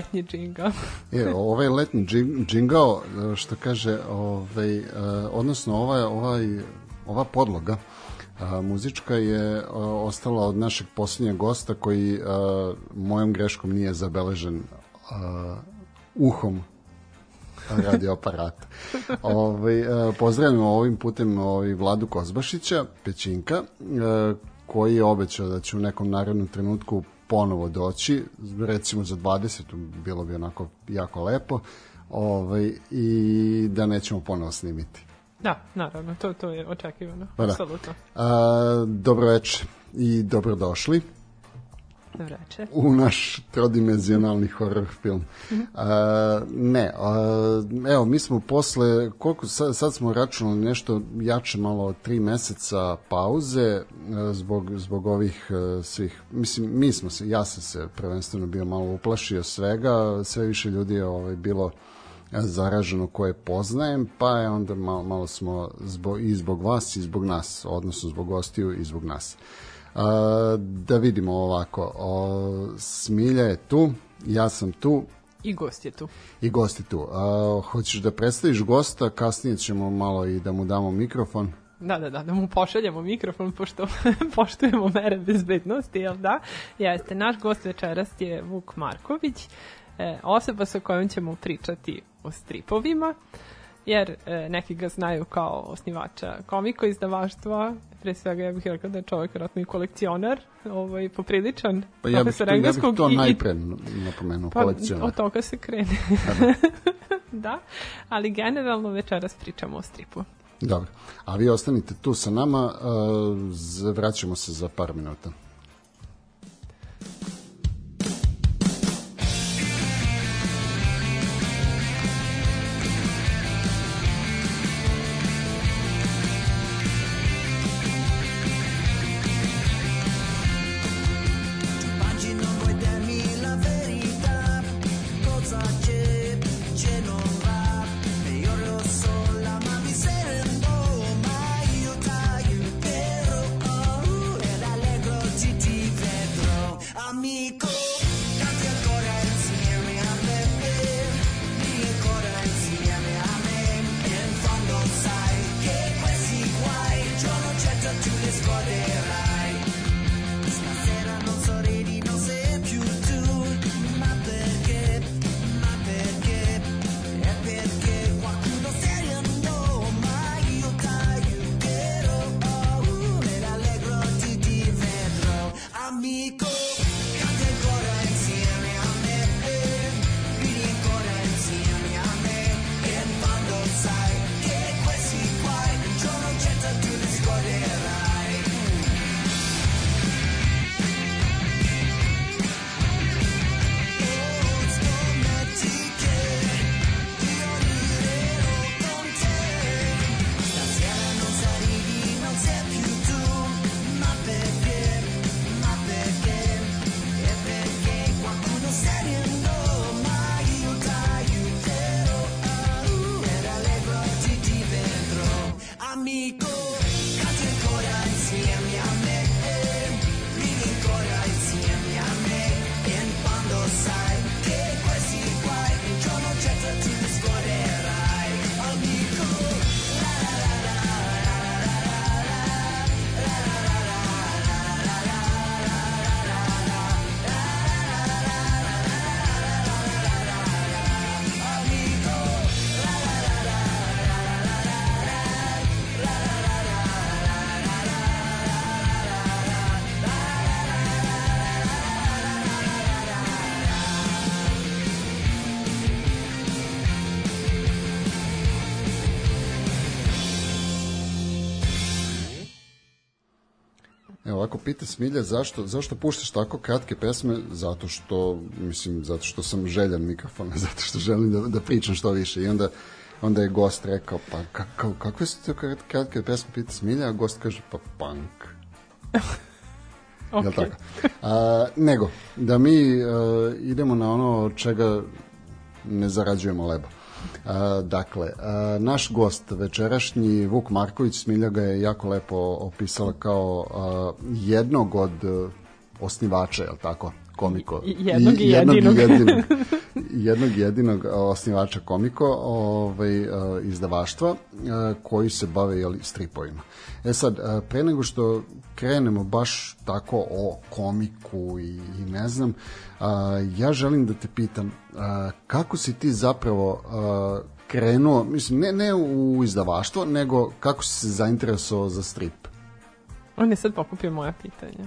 Letnji džingao. Je, ovaj letni džing- džingao, što kaže, ovaj, eh, odnosno ovaj, ovaj, ova podloga a, muzička je a, ostala od našeg posljednjeg gosta koji a, mojom greškom nije zabeležen a, uhom radio aparata. ovaj, pozdravljamo ovim putem ovaj, Vladu Kozbašića, Pećinka, koji je obećao da će u nekom narednom trenutku ponovo doći, recimo za 20. bilo bi onako jako lepo, ovaj, i da nećemo ponovo snimiti. Da, naravno, to, to je očekivano. Pa da. Apsolutno. A, dobro večer i dobrodošli Dobro večer. u naš trodimenzionalni horror film. A, ne, a, evo, mi smo posle, koliko, sad, sad smo računali nešto jače malo od tri meseca pauze a, zbog, zbog ovih a, svih, mislim, mi smo se, ja sam se prvenstveno bio malo uplašio svega, sve više ljudi je ovaj, bilo zaraženo koje poznajem, pa je onda malo, malo smo zbog, i zbog vas i zbog nas, odnosno zbog gostiju i zbog nas. A, da vidimo ovako, o, Smilja je tu, ja sam tu I gost je tu. i gost je tu. A, hoćeš da predstaviš gosta, kasnije ćemo malo i da mu damo mikrofon. Da, da, da, da mu pošaljemo mikrofon, pošto poštujemo mere bezbednosti, jel da? Jeste, naš gost večeras je Vuk Marković, e, osoba sa kojom ćemo pričati o stripovima, jer e, neki ga znaju kao osnivača komiko izdavaštva, pre svega ja bih rekla da je čovjek vjerojatno i kolekcionar, ovaj, popriličan Pa ja bih, to, ja bih to i- najpre napomenuo, Pa, kolekcionar. od toga se krene. da, ali generalno večeras pričamo o stripu. Dobro, a vi ostanite tu sa nama, z- vraćamo se za par minuta. Pita Smilja zašto, zašto puštaš tako kratke pesme? Zato što, mislim, zato što sam željan mikrofona, zato što želim da, da pričam što više. I onda, onda je gost rekao, pa kako, kakve su to krat- kratke pesme, pita Smilja, a gost kaže, pa punk. Ok. Jel tako? A, nego, da mi a, idemo na ono čega ne zarađujemo leba. Dakle, naš gost večerašnji, Vuk Marković, Smilja ga je jako lepo opisala kao jednog od a, osnivača, je tako? Komiko. I- jednog i jednog jedinog. jedinog, jednog jedinog osnivača Komiko ovaj, izdavaštva koji se bave jeli, stripovima. E sad, pre nego što krenemo baš tako o komiku i, i ne znam, ja želim da te pitam kako si ti zapravo krenuo, mislim, ne, ne u izdavaštvo, nego kako si se zainteresovao za strip? On je sad pokupio moja pitanja.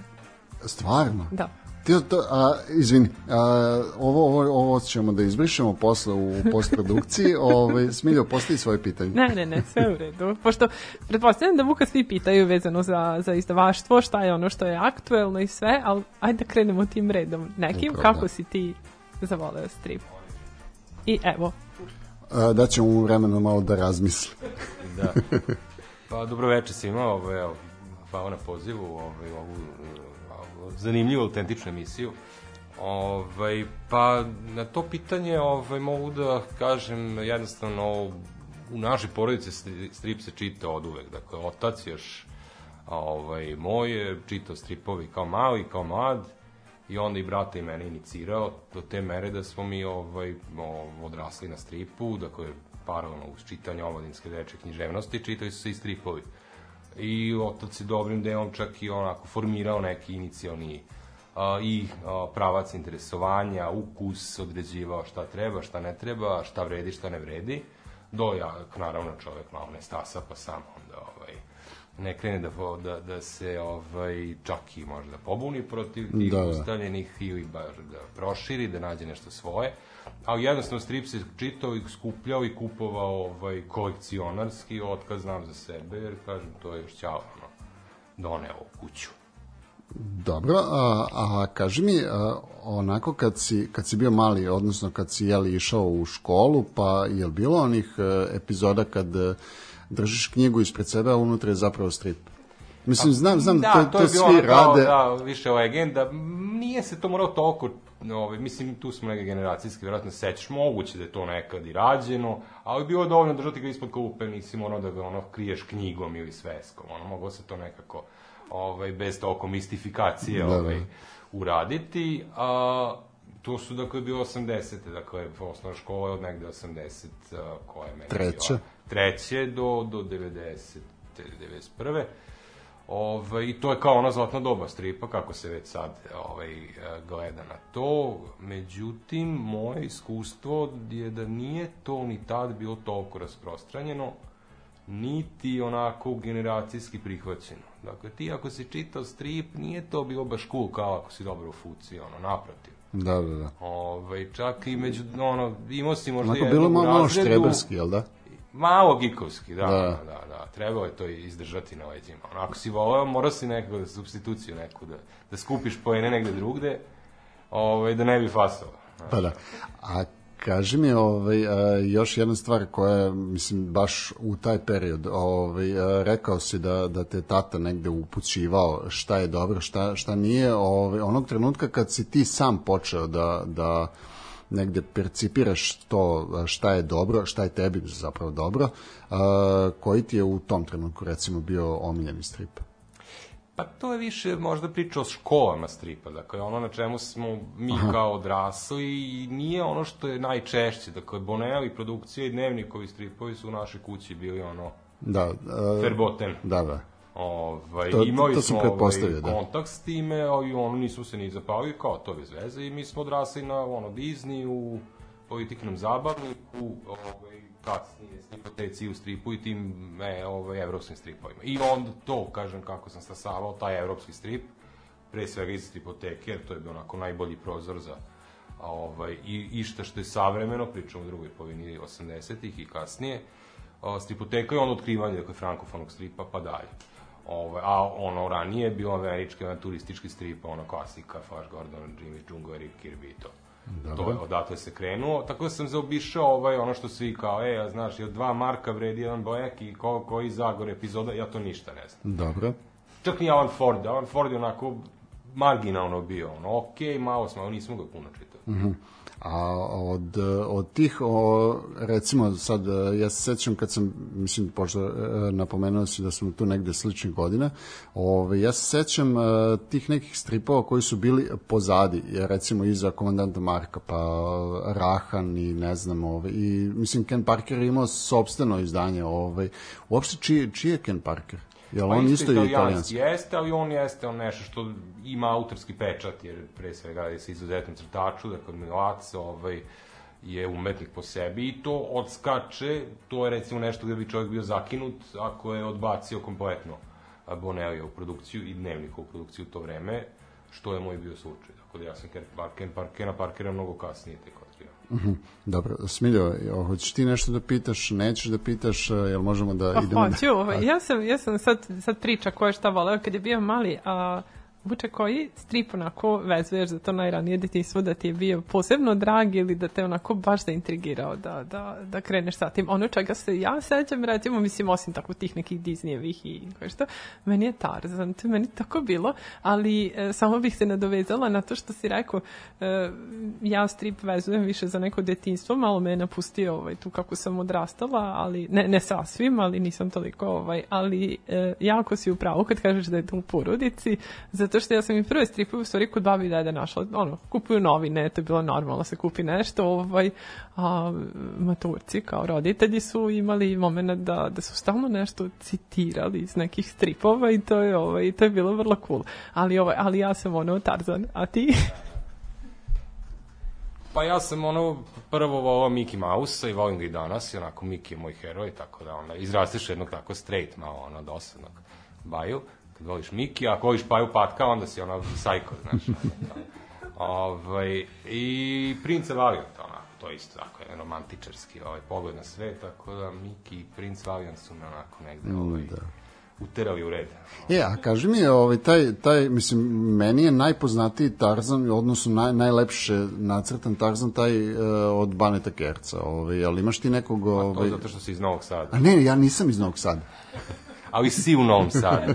Stvarno? Da. Ti to, a, izvini, a, ovo, ovo, ovo ćemo da izbrišemo posle u postprodukciji. Ovaj, Smiljo, postavi svoje pitanje. Ne, ne, ne, sve u redu. Pošto pretpostavljam da Vuka svi pitaju vezano za, za izdavaštvo, šta je ono što je aktuelno i sve, ali ajde da krenemo tim redom nekim. Upravo, Kako da. si ti zavoleo strip? I evo, A, da ćemo mu vremena malo da razmisli. Da. Pa dobro večer svima, ovo je, evo, hvala na pozivu, ovaj, ovu, ovu zanimljivu autentičnu emisiju. Ovaj, pa na to pitanje ovaj, mogu da kažem jednostavno u našoj porodici stri- strip se čita od uvek. Dakle, otac još ovaj, moj je čitao stripovi kao mali, kao mlad i onda i brata i mene inicirao do te mere da smo mi ovaj, odrasli na stripu, dakle, paralelno uz čitanje omladinske deče književnosti, čitali su se i stripovi. I otac je dobrim delom čak i onako formirao neki inicijalni a, i a, pravac interesovanja, ukus, određivao šta treba, šta ne treba, šta vredi, šta ne vredi. Do ja, naravno, čovek malo ne stasa, pa sam onda ovaj, ne krene da, da, da se ovaj, čak i možda pobuni protiv tih Da, da, ustaljenih ili baš da proširi, da nađe nešto svoje. Ali jednostavno strip se čitao i skupljao i kupovao ovaj, kolekcionarski, otkad znam za sebe, jer kažem, to je ono, doneo u kuću. Dobro, a, a kaži mi, a, onako kad si, kad si bio mali, odnosno kad si jeli, išao u školu, pa je li bilo onih e, epizoda kad e, držiš knjigu ispred sebe, a unutra je zapravo strip? Mislim, znam, znam da, to, to, je bilo svi rade. Da, više legenda. Nije se to morao toliko, ovaj, mislim, tu smo neke generacijske, vjerojatno se sećaš, moguće da je to nekad i rađeno, ali bilo je dovoljno držati ga ispod klupe, nisi morao da ga ono kriješ knjigom ili sveskom, ono, moglo se to nekako, ovaj, bez toliko mistifikacije, Da, da. ovaj, uraditi, a to su, dakle, bilo 80. Dakle, osnovna škola je od negde 80, a, koja je meni Treće. bila treće do, do 90. 91. Ove, I to je kao ona zlatna doba stripa, kako se već sad ovaj, e, gleda na to. Međutim, moje iskustvo je da nije to ni tad bilo toliko rasprostranjeno, niti onako generacijski prihvaćeno. Dakle, ti ako si čitao strip, nije to bilo baš cool kao ako si dobro u fuci, ono, naprotiv. Da, da, da. Ove, čak i među, ono, imao si možda Onako jednog bilo malo, malo štreberski, jel da? Malo gikovski, da, Da. da, da, da. Trebalo je to izdržati na leđima. Ono, ako si voleo, morao si nekako da substituciju neku, da, da skupiš poene negde drugde, ovaj, da ne bi fasalo. Pa da. A kaži mi ovaj, a, još jedna stvar koja je, mislim, baš u taj period, ovaj, a, rekao si da, da te tata negde upućivao šta je dobro, šta, šta nije, ovaj, onog trenutka kad si ti sam počeo da, da negde percipiraš to šta je dobro, šta je tebi zapravo dobro, a, koji ti je u tom trenutku recimo bio omiljeni strip? Pa to je više možda priča o školama stripa, dakle ono na čemu smo mi kao odrasli i nije ono što je najčešće, dakle Bonelli produkcija i dnevnikovi stripovi su u našoj kući bili ono Da, a, verboten. da, da. Ovaj, To- imali to sam smo ovaj, da. kontakt s time, ali ono nisu se ni zapalili, kao to bez veze i mi smo odrasli na ono Disney u politiknom zabavniku, ovaj, kasnije stripoteci u stripu i tim e, ovaj, evropskim stripovima. I onda to, kažem, kako sam stasavao, taj evropski strip, pre svega iz stripoteke, jer to je bio onako najbolji prozor za a, ovaj, i, i šta što je savremeno, pričamo o drugoj polovini 80-ih i kasnije, a, stripoteka je ono otkrivanje, dakle, frankofonog stripa, pa dalje. Ovaj, a ono ranije je bilo američki avanturistički strip, ono klasika, Flash Gordon, Jimmy Jungo, Rick Kirby i to. To je, odatle se krenuo, tako da sam zaobišao ovaj, ono što svi kao, e, a znaš, je dva marka vredi jedan bojak i ko, koji Zagor epizoda, ja to ništa ne znam. Dobro. Čak ni Alan Ford, Alan Ford je onako marginalno bio, ono, okej, malo smo, nismo ga puno čitali. A od, od tih, o, recimo sad, e, ja se sećam kad sam, mislim, pošto e, napomenuo si da smo tu negde sličnih godina, ove, ja se sećam e, tih nekih stripova koji su bili pozadi, recimo iza komandanta Marka, pa Rahan i ne znam, ove, i mislim Ken Parker je imao sobstveno izdanje, ove, uopšte čiji, čiji je Ken Parker? Jel Pa on isto je italijanski? Jeste, ali on jeste on nešto što ima autorski pečat, jer pre svega je sa izuzetnom crtaču, dakle Milac ovaj, je umetnik po sebi i to odskače, to je recimo nešto gde bi čovjek bio zakinut ako je odbacio kompletno Bonelija u produkciju i dnevnika u produkciju u to vreme, što je moj bio slučaj. Tako da ja sam Parkera Parkera mnogo kasnije tek. Dobro, Smiljo, hoćeš ti nešto da pitaš, nećeš da pitaš, jel možemo da Pa idemo... hoću, ovaj, ja sam, ja sam sad, sad priča ko je šta voleo. Kad je bio mali, a Vuče, koji strip onako vezuješ za to najranije detinjstvo da ti je bio posebno drag ili da te onako baš zaintrigirao da, da, da kreneš sa tim? Ono čega se ja sećam, recimo, mislim, osim tako tih nekih Disneyevih i koje što, meni je Tarzan, to meni tako bilo, ali e, samo bih se nadovezala na to što si rekao, e, ja strip vezujem više za neko detinjstvo, malo me je napustio ovaj, tu kako sam odrastala, ali ne, ne sasvim, ali nisam toliko, ovaj, ali e, jako si u pravu kad kažeš da je to u porodici, zato što ja sam i prve stripove u stvari kod babi i dede našla, ono, kupuju novine, to je bilo normalno da se kupi nešto, ovaj, a maturci kao roditelji su imali moment da, da su stalno nešto citirali iz nekih stripova i to je, ovaj, to je bilo vrlo cool. Ali, ovaj, ali ja sam ono Tarzan, a ti? Pa ja sam ono prvo volao Mickey Mouse-a i volim ga i danas i onako Mickey je moj heroj, tako da onda izrasteš jednog tako straight, malo ono dosadnog baju. Kad voliš a ako voliš Paju Patka, onda si ono psycho, znaš. ovaj, I Prince Valiant, onako, to je isto tako, jedan romantičarski ovaj, pogled na sve, tako da Mickey i Prince Valiant su me onako negde ovaj, da. uterali u red. E, a kaži mi, ovaj, taj, taj, mislim, meni je najpoznatiji Tarzan, odnosno naj, najlepše nacrtan Tarzan, taj uh, od Baneta Kerca, ovaj, ali imaš ti nekog... To Ovaj... je zato što si iz Novog Sada. A ne, ja nisam iz Novog Sada. Ali si u Novom Sadu.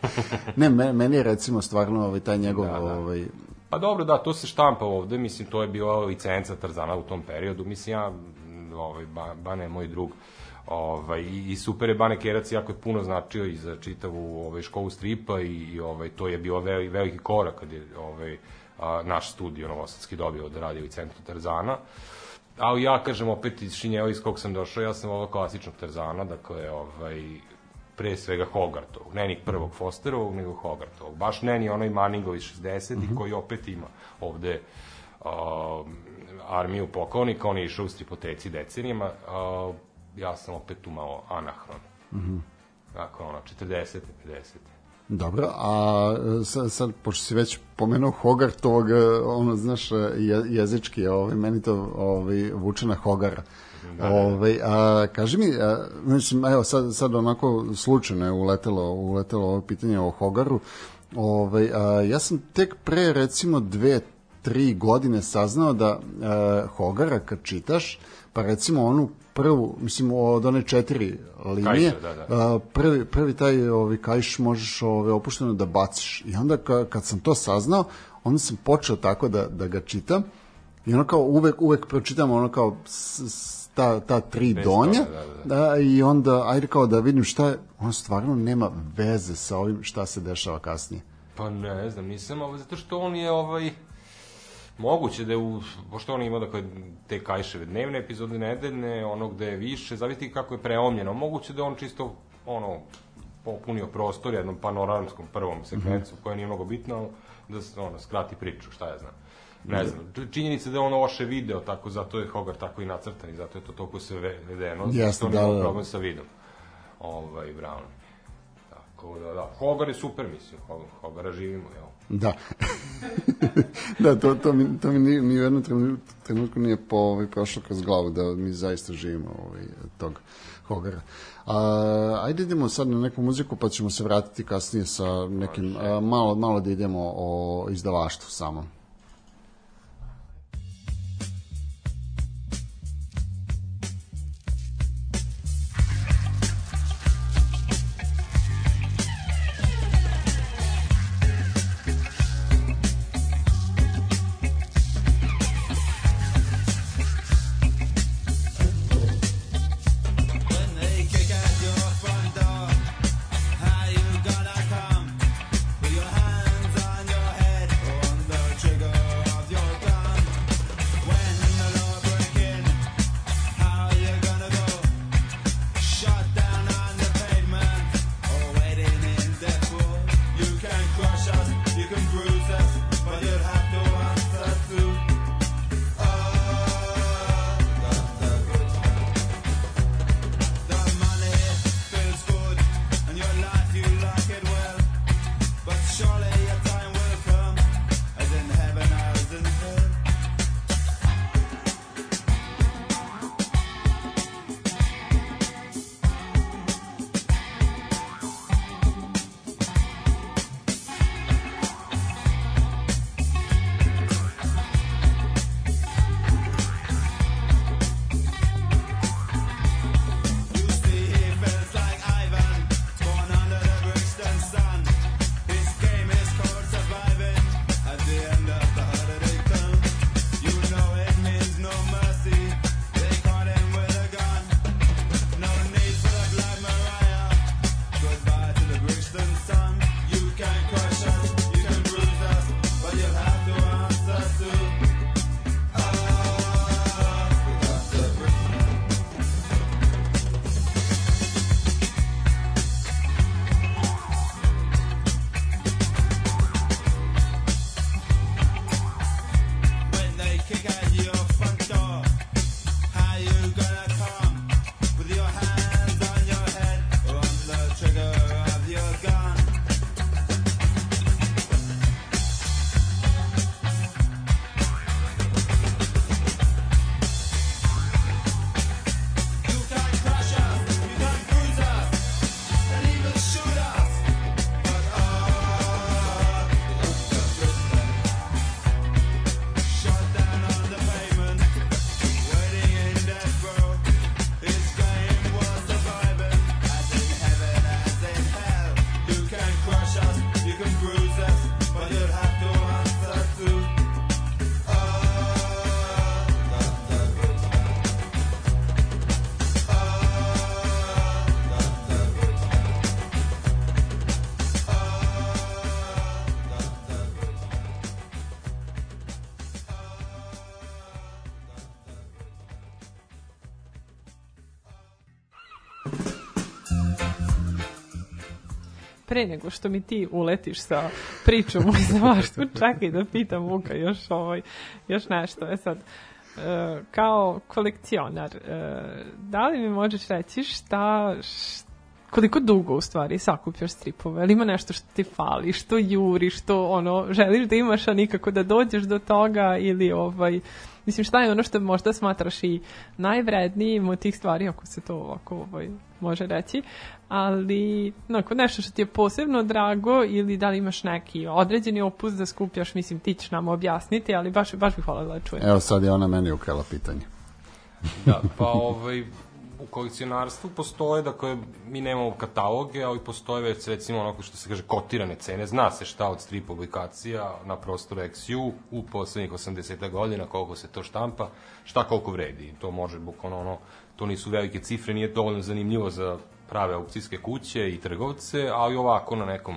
Ne, me, meni je recimo stvarno ovaj, taj njegov... Da, da. Ovaj, Pa dobro, da, to se štampa ovde, mislim, to je bila licenca Tarzana u tom periodu, mislim, ja, ovaj, Ba- Bane je moj drug, ovaj, i, i super je Bane Kerac, jako je puno značio i za čitavu ovaj, školu stripa i, i ovaj, to je bio veli, veliki korak kad je ovaj, a, naš studio Novosadski dobio da radi licencu Tarzana. Ali ja, kažem, opet iz Šinjela iz kog sam došao, ja sam ovo klasičnog Tarzana, dakle, ovaj, pre svega Hogartovog, ne ni prvog Fosterovog, nego Hogartovog. Baš ne ni onaj Manningov iz 60 ih koji opet ima ovde uh, armiju poklonika, on je išao u stripoteci decenijama, uh, ja sam opet tu malo anahron. Mm -hmm. Dakle, ono, 40. 50. Dobro, a e, sad, sad pošto si već pomenuo Hogartovog, e, ono, znaš, e, je, jezički, ovaj, meni to ovaj, vuče na Hogara. Da, ovaj, a, kaži mi, a, mislim, evo, sad, sad onako slučajno je uletelo, uletelo ovo pitanje o Hogaru. Ovaj, a, ja sam tek pre, recimo, dve, tri godine saznao da a, Hogara kad čitaš, pa recimo onu prvu, mislim od one četiri linije, Kajša, da, da. a, prvi, prvi taj ovaj, kajš možeš ovaj, opušteno da baciš. I onda ka, kad sam to saznao, onda sam počeo tako da, da ga čitam i ono kao uvek, uvek pročitam ono kao s, s, ta, ta tri Bez donja toga, da, da. da, i onda ajde kao da vidim šta je, on stvarno nema veze sa ovim šta se dešava kasnije. Pa ne znam, nisam, ali zato što on je ovaj moguće da je u, pošto on ima dakle te kajševe dnevne epizode nedeljne, ono gde je više, zavisi kako je preomljeno, moguće da on čisto ono popunio prostor jednom panoramskom prvom sekvencu mm -hmm. koja nije mnogo bitna, da se ono skrati priču, šta ja znam. Ne znam, tu- činjenica da je on loše video, tako zato je Hogar tako i nacrtan i zato je to toliko sve vedeno, zato on da, da. problem sa vidom. Ovaj, Brown. Tako da, da. Hogar je super, mislim, Hogar- Hogara živimo, jel? Da. da, to, to mi, to mi ni, ni u jednom trenutku nije po, ovaj, prošlo kroz glavu da mi zaista živimo ovaj, tog Hogara. A, ajde idemo sad na neku muziku pa ćemo se vratiti kasnije sa nekim, a, malo, malo da idemo o izdavaštvu samom. Pre nego što mi ti uletiš sa pričom o izdavaštvu, čekaj da pitam Vuka još, ovaj, još nešto. E sad, e, kao kolekcionar, e, da li mi možeš reći šta, š- koliko dugo u stvari sakupljaš stripove? Ali ima nešto što ti fali, što juri, što ono, želiš da imaš, a nikako da dođeš do toga ili ovaj, Mislim, šta je ono što možda smatraš i najvrednijim od tih stvari, ako se to ovako ovaj, može reći, ali onako, nešto što ti je posebno drago ili da li imaš neki određeni opus da skupljaš, mislim, ti ćeš nam objasniti, ali baš, baš bih voljela da čujem. Evo sad je ona meni ukrala pitanje. Da, pa ovaj, u kolekcionarstvu postoje, dakle, mi nemamo kataloge, ali postoje već, recimo, onako što se kaže, kotirane cene. Zna se šta od strip publikacija na prostoru XU u poslednjih 80 godina, koliko se to štampa, šta koliko vredi. To može, bukvalno, ono, to nisu velike cifre, nije dovoljno zanimljivo za prave aukcijske kuće i trgovce, ali ovako na nekom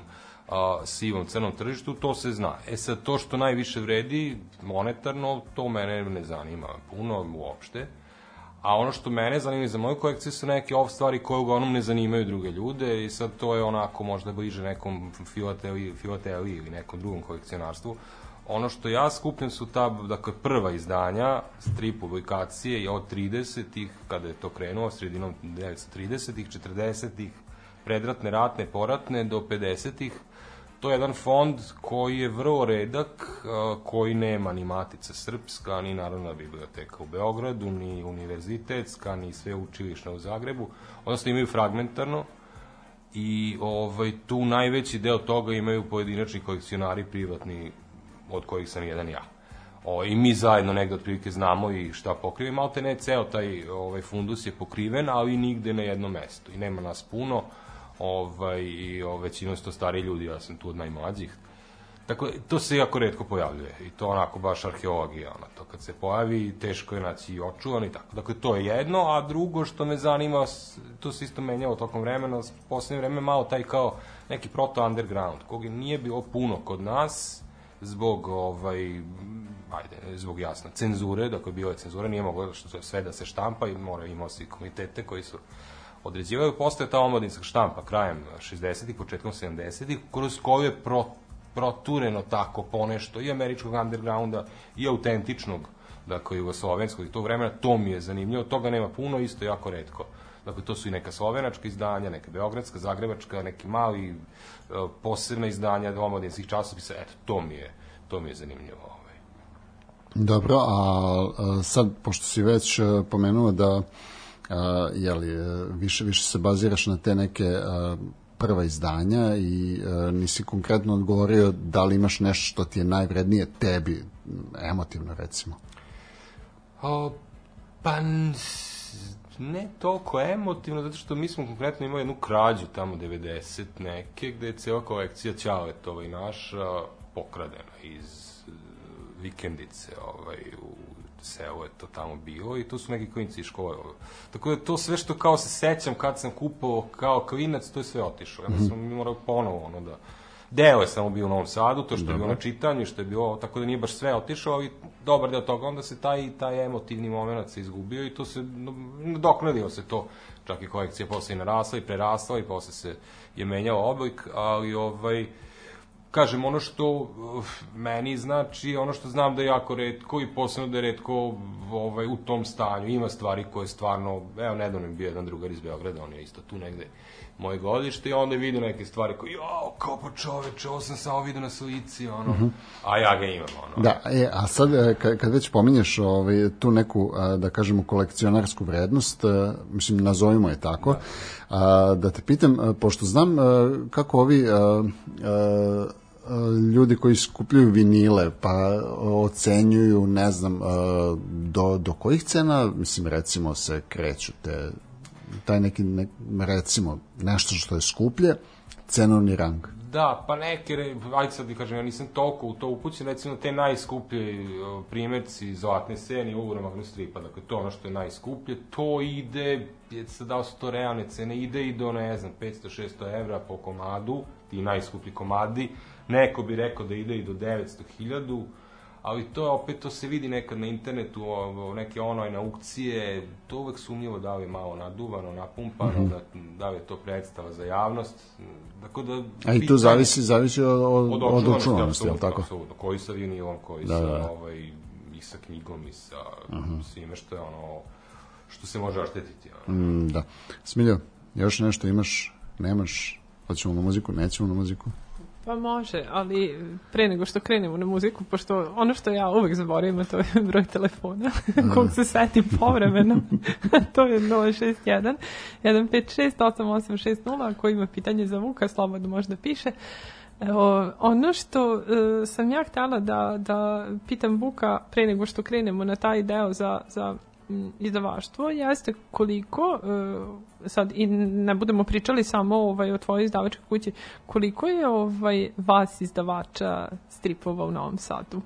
a, sivom crnom tržištu, to se zna. E sad, to što najviše vredi monetarno, to mene ne zanima puno uopšte. A ono što mene zanima za moju kolekciju su neke off stvari koje uglavnom ne zanimaju druge ljude i sad to je onako možda bliže nekom filateliji, filateliji ili nekom drugom kolekcionarstvu. Ono što ja skupljam su ta, dakle, prva izdanja, strip publikacije i od 30-ih, kada je to krenuo, sredinom 1930-ih, 40-ih, predratne, ratne, poratne, do 50-ih, to je jedan fond koji je vrlo redak, a, koji nema ni Matica Srpska, ni Narodna biblioteka u Beogradu, ni univerzitetska, ni sve učilišna u Zagrebu, odnosno imaju fragmentarno, i ovaj, tu najveći deo toga imaju pojedinačni kolekcionari privatni od kojih sam jedan ja. O, I mi zajedno negde otprilike znamo i šta pokrive. Malte ne, ceo taj ovaj, fundus je pokriven, ali nigde na jednom mestu. I nema nas puno, ovaj, i o, većinom su to stari ljudi, ja sam tu od najmlađih. Tako, to se jako redko pojavljuje i to onako baš arheologija, ono, to kad se pojavi teško je naći i očuvan i tako. Dakle, to je jedno, a drugo što me zanima, to se isto menjalo tokom vremena, poslednje vreme malo taj kao neki proto-underground, koga nije bilo puno kod nas, zbog ovaj ajde zbog jasno cenzure dakle bilo je cenzura nije moglo što sve da se štampa i mora imao se komitete koji su određivali. Postoje ta omladinska štampa krajem 60-ih početkom 70-ih kroz koju je pro, protureno tako ponešto i američkog undergrounda i autentičnog dakle jugoslovenskog i tog vremena. To mi je zanimljivo toga nema puno isto jako redko Dakle, to su i neka slovenačka izdanja, neka beogradska, zagrebačka, neki mali e, posebna izdanja omladinskih časopisa, eto, to mi je, to mi je zanimljivo. Ovaj. Dobro, a, sad, pošto si već a, pomenuo da a, jeli, e, više, više se baziraš na te neke a, prva izdanja i a, nisi konkretno odgovorio da li imaš nešto što ti je najvrednije tebi, emotivno recimo. O, pa ne toliko emotivno, zato što mi smo konkretno imali jednu krađu tamo 90 neke, gde je cijela kolekcija Ćaletova i naša pokradena iz e, vikendice ovaj, u selu je to tamo bilo i to su neki klinci iz škole. Tako da to sve što kao se sećam kad sam kupovao kao klinac, to je sve otišlo. Ja sam mi morao ponovo ono da Deo je samo bio u Novom Sadu, to što je bilo na čitanju, što je bilo, tako da nije baš sve otišao, ali dobar deo toga, onda se taj, taj emotivni moment se izgubio i to se, nadoknadio se to, čak i kolekcija posle i narasla i prerasla i posle se je menjao oblik, ali ovaj, kažem, ono što meni znači, ono što znam da je jako redko i posebno da je redko ovaj, u tom stanju. Ima stvari koje stvarno, evo, nedavno je bio jedan drugar iz Beograda, on je isto tu negde moje godište i onda je vidio neke stvari koje, jao, kao pa čoveče, ovo sam samo vidio na slici, ono, a ja ga imam, ono. Da, e, a sad e, kad, već pominješ ovaj, tu neku, da kažemo, kolekcionarsku vrednost, e, mislim, nazovimo je tako, a, da te pitam, a, pošto znam kako ovi a, a, a, ljudi koji skupljaju vinile, pa ocenjuju, ne znam, do, do kojih cena, mislim, recimo, se kreću te, taj neki, ne, recimo, nešto što je skuplje, cenovni rang. Da, pa neke, ajde sad ti kažem, ja nisam toliko u to upućen, recimo te najskuplje o, primjerci Zlatne scene i Uvora Magnus Stripa, dakle to ono što je najskuplje, to ide, je sad dao su to realne cene, ide i do, ne znam, 500-600 evra po komadu, ti najskuplji komadi, neko bi rekao da ide i do 900-1000, ali to je opet, to se vidi nekad na internetu, neke online aukcije, to uvek sumnjivo da li je malo naduvano, napumpano, Mhm. da, da li je to predstava za javnost, tako da... A i pitanje- zavisi, zavisi od, od, od očuvanosti, je li tako? apsolutno. Koji sa vinilom, koji Da, sa, da, da. ovaj, i sa knjigom, i sa svime što je ono, što se može oštetiti. Ono. Mm, da. Smiljo, još nešto imaš, nemaš, hoćemo na muziku, nećemo na muziku? Pa može, ali pre nego što krenemo na muziku, pošto ono što ja uvek zaboravim, a to je broj telefona, kog se setim povremeno, to je 061 156 8860, ako ima pitanje za Vuka, slobodno može da piše. Evo, ono što e, sam ja htjela da, da pitam Vuka pre nego što krenemo na taj deo za, za izdavaštvo jeste koliko e, sad i ne budemo pričali samo ovaj o tvojoj izdavačkoj kući koliko je ovaj vas izdavača stripova u Novom Sadu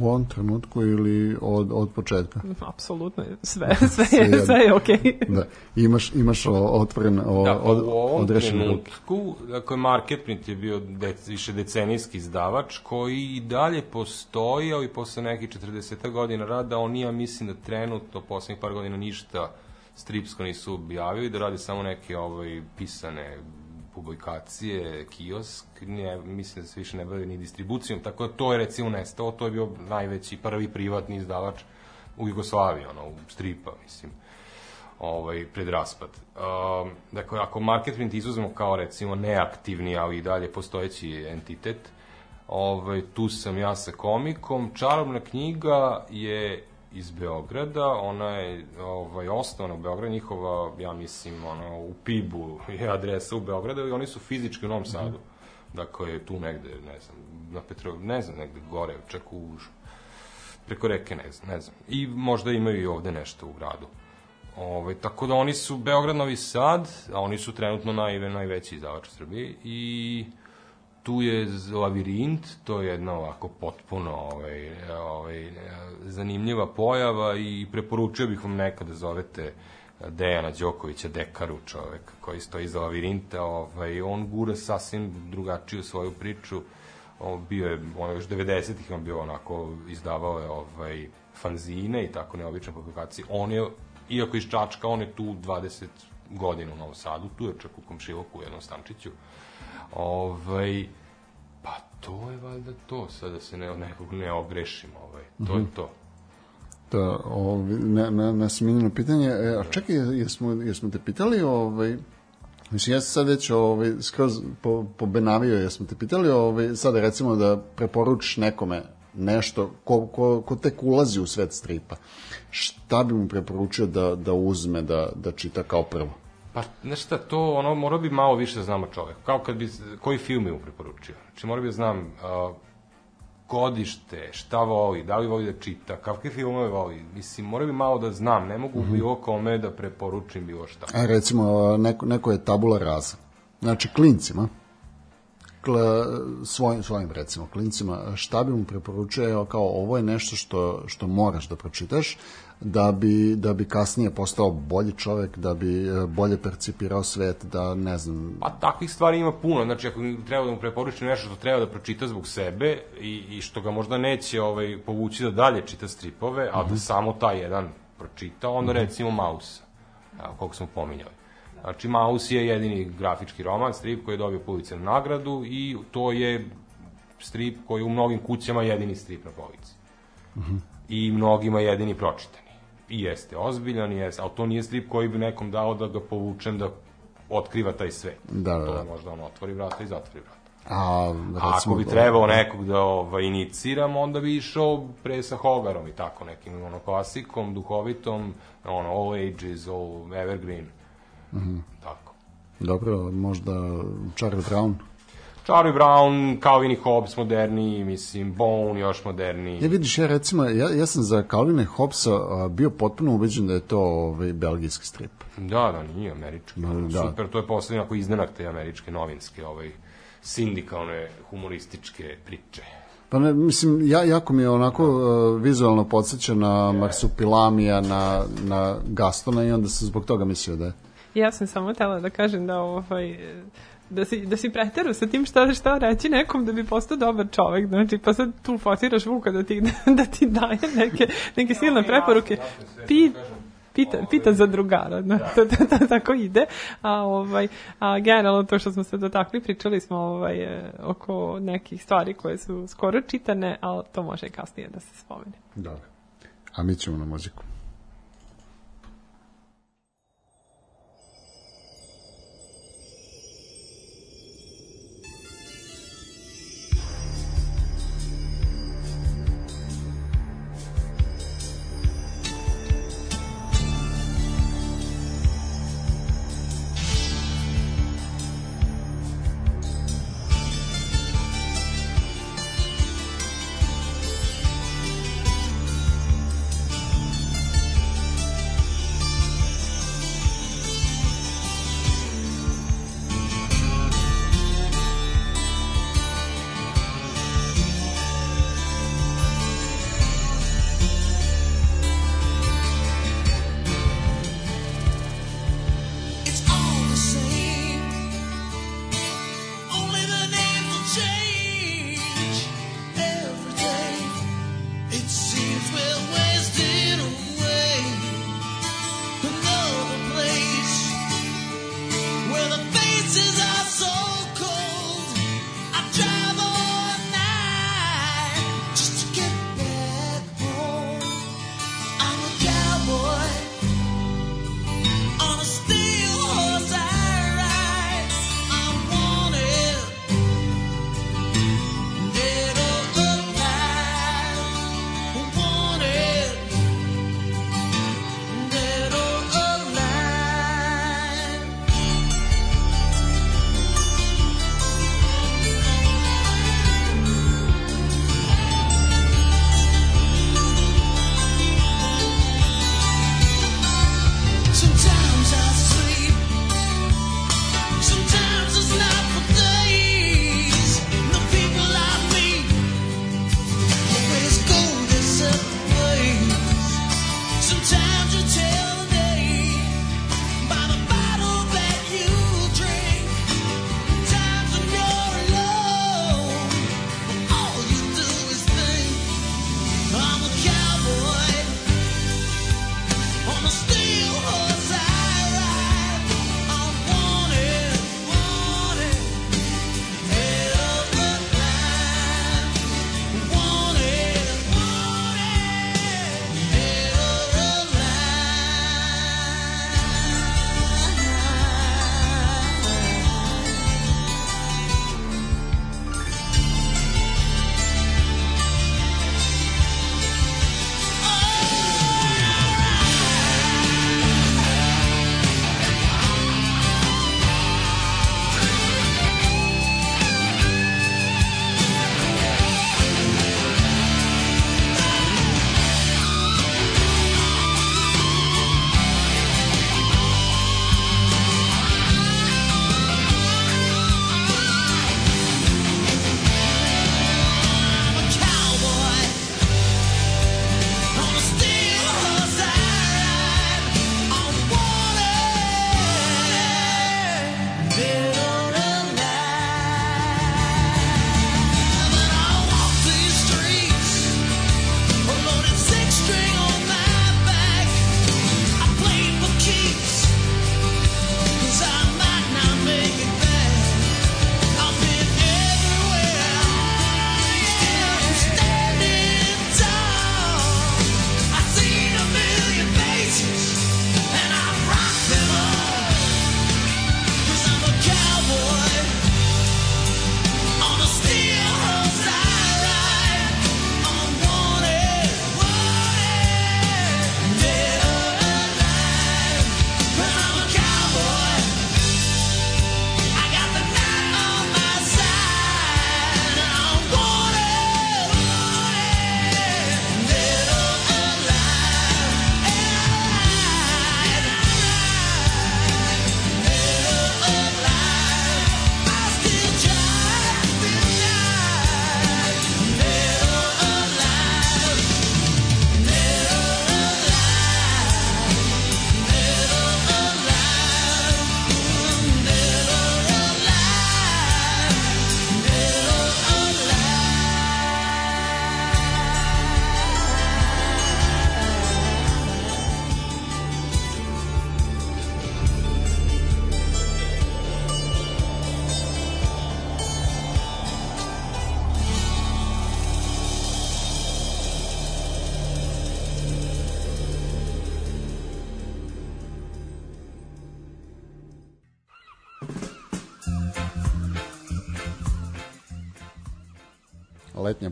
U ovom trenutku ili od, od početka? apsolutno sve sve je sve je okej Da, imaš, imaš otvoren, o, Da, od, u ovom odrešen trenutku, dakle, Marketprint je bio dec, više decenijski izdavač koji i dalje postoji, ali posle nekih 40 godina rada, oni ja mislim da trenutno, poslednjih par godina ništa stripsko nisu objavili, da radi samo neke ovaj, pisane publikacije, kiosk, ne, mislim da se više ne bave ni distribucijom, tako da to je recimo nestalo, to je bio najveći, prvi privatni izdavač u Jugoslaviji, ono, u stripa, mislim. ovaj, pred raspad. Um, dakle, ako marketing izuzmemo kao recimo neaktivni, ali i dalje postojeći entitet, ovaj, tu sam ja sa komikom. Čarobna knjiga je iz Beograda, ona je ovaj, osnovana u Beogradu, njihova, ja mislim, ono, u PIB-u je adresa u Beogradu i oni su fizički u Novom Sadu. Dakle, tu negde, ne znam, na Petrov, ne znam, negde gore, čak u preko reke, ne znam, ne znam. I možda imaju i ovde nešto u gradu. Ove, tako da oni su Beograd, Novi Sad, a oni su trenutno naj, najveći izdavač u Srbiji i tu je Lavirint, to je jedna ovako potpuno ovaj, ovaj, zanimljiva pojava i preporučio bih vam nekada da zovete Dejana Đokovića, Dekaru, čovek koji stoji iza Lavirinta, ovaj, on gura sasvim drugačiju svoju priču, on bio je, on je još 90-ih on bio onako, izdavao je ovaj, fanzine i tako neobične publikacije. On je, iako iz Čačka, on je tu 20 godina u Novom Sadu, tu je čak u komšiluku u jednom stančiću. Ovaj, pa to je valjda to, sad da se ne, nekog ne ogrešim, ovaj, to je to. Da, ovaj, na, na, na smiljeno pitanje. E, a čekaj, jesmo, jesmo te pitali, ovaj, Mislim, ja sam sad već ovaj, skroz po, pobenavio, jesmo te pitali, ovaj, sada recimo da preporučiš nekome nešto ko, ko, ko tek ulazi u svet stripa. Šta bi mu preporučio da, da uzme, da, da čita kao prvo? Pa, znaš šta, to, ono, morao bi malo više da znam o čoveku. Kao kad bi, koji film bi mu preporučio. Znači, morao bi da znam uh, godište, šta voli, da li voli da čita, kakve filmove voli. Mislim, morao bi malo da znam, ne mogu bilo kome da preporučim bilo šta. A recimo, neko, neko je tabula raza. Znači, klincima, kla, svojim, svojim recimo klincima, šta bi mu preporučio, evo, kao ovo je nešto što, što moraš da pročitaš, da bi, da bi kasnije postao bolji čovek, da bi e, bolje percipirao svet, da ne znam, Pa takvih stvari ima puno, znači ako treba da mu preporučim nešto što treba da pročita zbog sebe i, i što ga možda neće ovaj, povući da dalje čita stripove, a da samo taj jedan pročita, onda recimo Mausa, evo, koliko smo pominjali. Znači, Maus je jedini grafički roman, strip koji je dobio Pulitzer nagradu i to je strip koji je u mnogim kućama jedini strip na polici. I mnogima jedini pročitani. Jeste ozbiljan, jeste, ali to nije strip koji bi nekom dao da ga povučem da otkriva taj svet. Da, da, To da. je možda on otvori vrata i zatvori vrata. a, A recimo, ako bi trebao nekog da ovaj, iniciram, onda bi išao pre sa Hogarom i tako, nekim ono, klasikom, duhovitom, ono, all ages, all evergreen. Tako. Dobro, možda Charlie Brown. Charlie Brown, Calvin i Hobbes moderni, mislim, Bone još moderni. Ja vidiš, ja recimo, ja, ja sam za Calvina i Hobbesa a, bio potpuno ubeđen da je to ovaj, belgijski strip. Da, da, nije američki. Da. Da. Super, to je poslednji ako iznenak te američke novinske, ovaj, sindikalne humorističke priče. Pa ne, mislim, ja, jako mi je onako uh, vizualno podsjeća na Marsupilamija, na, na Gastona i onda sam zbog toga mislio da je. Ja sam samo htela da kažem da ovaj da si, da si preteru sa tim šta, šta reći nekom da bi postao dobar čovek. Znači, pa sad tu fotiraš Vuka da ti, da ti daje neke, neke silne preporuke. Pi, pita, pita za drugara, da, to, to, to, tako ide. A, ovaj, a generalno to što smo se dotakli, pričali smo ovaj, e, oko nekih stvari koje su skoro čitane, ali to može i kasnije da se spomene. Dobro. A mi ćemo na muziku.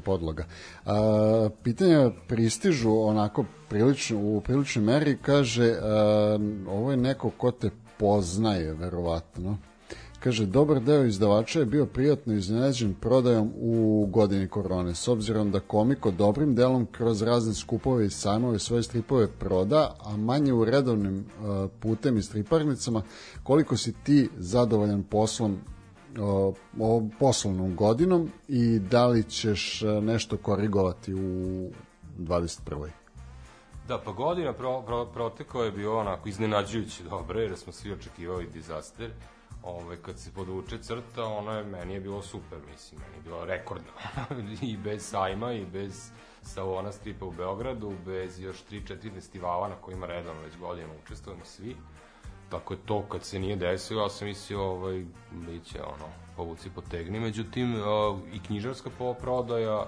Podloga. A, pitanja pristižu onako prilično, u priličnoj meri, kaže, a, ovo je neko ko te poznaje, verovatno. Kaže, dobar deo izdavača je bio prijatno iznenađen prodajom u godini korone, s obzirom da komiko dobrim delom kroz razne skupove i sajmove svoje stripove proda, a manje u redovnim putem i striparnicama, koliko si ti zadovoljan poslom o, poslovnom godinom i da li ćeš uh, nešto korigovati u 21. Da, pa godina pro, pro, protekao je bio onako iznenađujući dobro, jer smo svi očekivali disaster. Ovaj, kad se poduče crta, ona je, meni je bilo super, mislim, meni je bilo rekordno. I bez sajma, i bez salona stripa u Beogradu, bez još 3-4 festivala na kojima redovno već godinama učestvujemo svi. Tako je to kad se nije desilo, ja sam mislio, ovaj, bit će ono, povuci potegni. Međutim, uh, i knjižarska prodaja,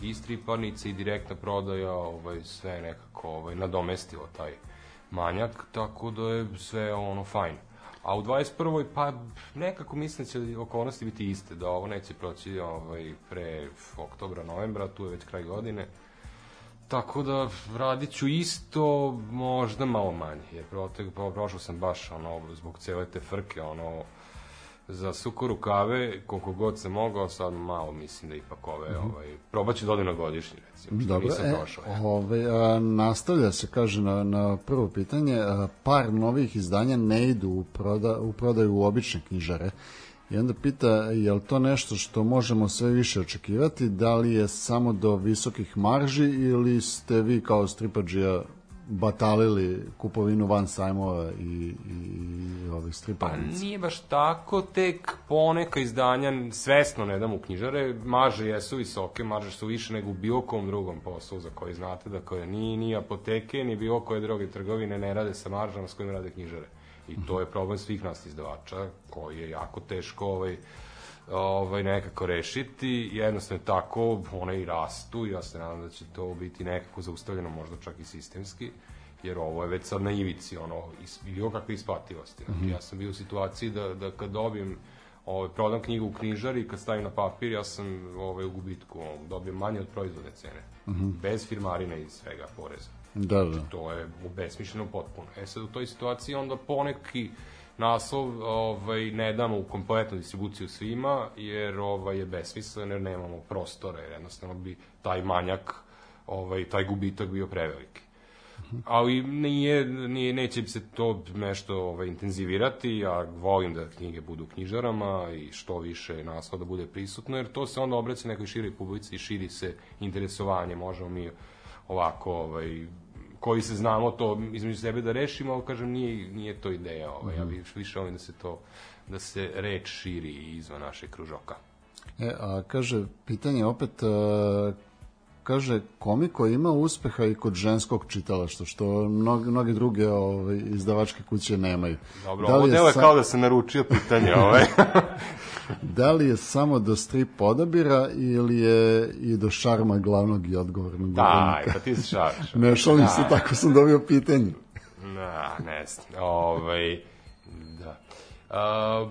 i striparnica i direktna prodaja, ovaj, sve nekako ovaj, nadomestilo taj manjak, tako da je sve ono fajn. A u 21. pa nekako mislim da će okolnosti biti iste, da ovo neće proći ovaj, pre oktobra, novembra, tu je već kraj godine. Tako da radit ću isto, možda malo manje, jer protek, pro, prošao sam baš ono, zbog cele te frke, ono, za suku rukave, koliko god sam mogao, sad malo mislim da ipak ove, ovaj, probat ću da odem na godišnji, recimo, što Dobro, nisam e, prošao. ove, a, nastavlja se, kaže na, na prvo pitanje, a, par novih izdanja ne idu u, proda, u prodaju u obične knjižare. I onda pita, je li to nešto što možemo sve više očekivati, da li je samo do visokih marži ili ste vi kao stripađija batalili kupovinu van sajmova i, i, i ovih Pa striparnica? nije baš tako, tek poneka izdanja svesno ne dam u knjižare, marže jesu visoke, marže su više nego u bilo kom drugom poslu za koji znate da koje ni, ni apoteke, ni bilo koje druge trgovine ne rade sa maržama s kojima rade knjižare. I to je problem svih nas izdavača, koji je jako teško ovaj, ovaj nekako rešiti, jednostavno je tako, one i rastu, ja se nadam da će to biti nekako zaustavljeno, možda čak i sistemski, jer ovo je već sad na ivici, ono, is, bilo kakve isplativosti. Znači, ja sam bio u situaciji da, da kad dobijem, ovaj, prodam knjigu u knjižari, kad stavim na papir, ja sam ovaj, u gubitku, ono, dobijem manje od proizvodne cene, bez firmarine i svega poreza Da, da. to je besmišljeno potpuno. E sad u toj situaciji onda poneki naslov ovaj, ne damo u kompletnu distribuciju svima, jer ovaj, je besmislen, jer nemamo jer jednostavno bi taj manjak, ovaj, taj gubitak bio preveliki. Ali nije, nije, neće se to nešto ovaj, intenzivirati, ja volim da knjige budu u knjižarama i što više naslova da bude prisutno, jer to se onda obraća nekoj široj publici i širi se interesovanje, možemo mi ovako, ovaj, koji se znamo to između sebe da rešimo, ali kažem nije, nije to ideja, ovaj, ja više, više volim da se to da se reč širi izvan našeg kružoka. E, a kaže, pitanje opet, a, kaže, komiko ima uspeha i kod ženskog čitalaštva, što mnoge, mnoge druge ove, izdavačke kuće nemaju. Dobro, Da ovo delo je sa- kao da se naručio pitanje, ovaj. Da li je samo do strip odabira ili je i do šarma glavnog i odgovornog Daj, urednika? pa ti se šališ. Ne šalim se, tako sam dobio pitanje. Na, ne znam. Ovaj, da. A,